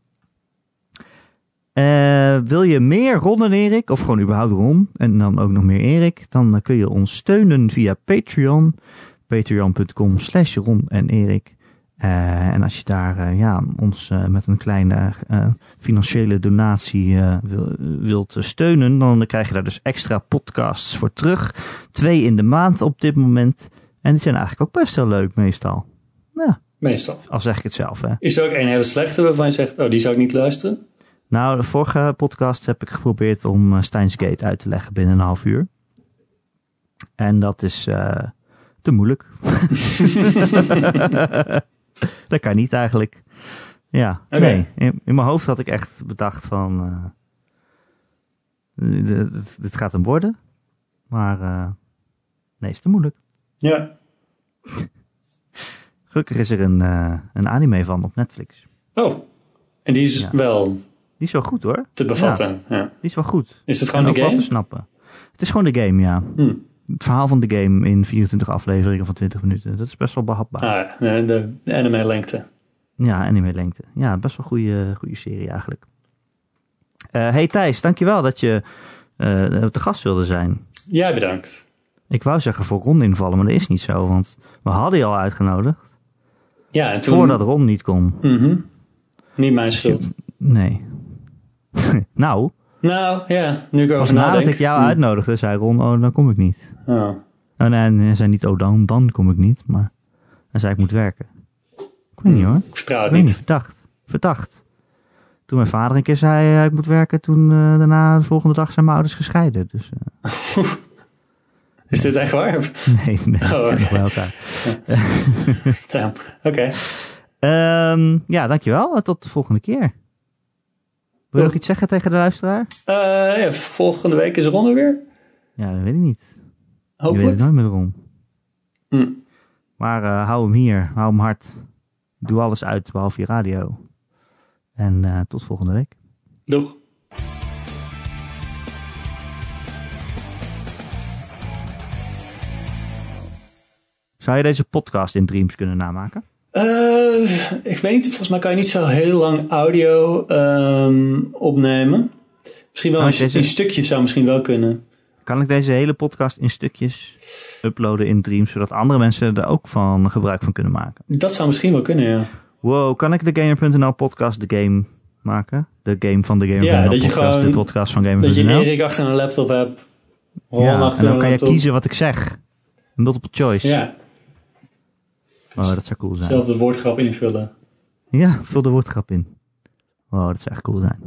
Wil je meer Ron en Erik, of gewoon überhaupt Ron, en dan ook nog meer Erik, dan kun je ons steunen via Patreon. Patreon.com slash en Erik. Eh, en als je daar eh, ja, ons eh, met een kleine financiële donatie wil, wilt steunen, dan krijg je daar dus extra podcasts voor terug. Twee in de maand op dit moment. En die zijn eigenlijk ook best wel leuk meestal. Ja, Meestal. al zeg ik het zelf hè. Is er ook een hele slechte waarvan je zegt, oh, die zou ik niet luisteren? Nou, de vorige podcast heb ik geprobeerd om Steins Gate uit te leggen binnen een half uur. En dat is te moeilijk. dat kan niet eigenlijk. Ja, nee. In, in mijn hoofd had ik echt bedacht van... eh, dit, gaat hem worden. Maar eh, nee, is te moeilijk. Ja. Gelukkig is er een, eh, een anime van op Netflix. Oh, en die is Ja. wel Die is wel goed hoor. te bevatten. Ja. Die is wel goed. Is het gewoon de wel te game? snappen. Het is gewoon de game, ja. Hm. Het verhaal van de game in 24 afleveringen van 20 minuten. Dat is best wel behapbaar. Ah, de, anime lengte. Ja, anime lengte. Ja, best wel goede, goede serie eigenlijk. Eh, hey Thijs, dankjewel dat je eh, te gast wilde zijn. Jij bedankt. Ik wou zeggen voor Ron invallen, maar dat is niet zo. Want we hadden je al uitgenodigd. Ja, en toen... Voordat Ron niet kon. Mhm. Niet mijn schuld. Nee. nou, Nou, ja, nu ik erover nadat nadenk. ik jou Hm. uitnodigde, zei Ron, oh, dan kom ik niet. Oh. Oh, nee, en hij zei niet, oh, dan, dan kom ik niet. Maar hij zei, ik moet werken. Ik weet niet hoor. Ik vertrouw Ik het weet niet, niet. verdacht. Verdacht. Toen mijn vader een keer zei, eh, ik moet werken, toen eh, daarna de volgende dag zijn mijn ouders gescheiden. Dus eh, Is dit echt waar? nee, nee, Oh, oké. nog bij elkaar. Ja, Oké. Ehm, ja, dankjewel. Tot de volgende keer. Wil je nog iets zeggen tegen de luisteraar? Ja, volgende week is Ron er weer. Ja, dat weet ik niet. Je weet Hopelijk. het nooit met Ron. Hm. Maar eh, hou hem hier, hou hem hard. Doe alles uit, behalve je radio. En eh, tot volgende week. Doeg. Zou je deze podcast in Dreams kunnen namaken? Eh, ik weet niet, volgens mij kan je niet zo heel lang audio ehm, opnemen. Misschien wel een, ik deze- een stukje zou misschien wel kunnen. Kan ik deze hele podcast in stukjes uploaden in Dreams, zodat andere mensen er ook van gebruik van kunnen maken? Dat zou misschien wel kunnen, ja. Wow, kan ik de Gamer.nl podcast de game maken? De game van de Gamer.nl Ja, dat je podcast, gewoon- de podcast van Dat je Gamer.nl? Erik achter een laptop hebt. Ja, en dan kan je kiezen wat ik zeg. Multiple choice. Ja, Oh, dat zou cool zijn. zelf de woordgrap invullen. Ja, vul de woordgrap in. Wow, dat zou echt cool zijn.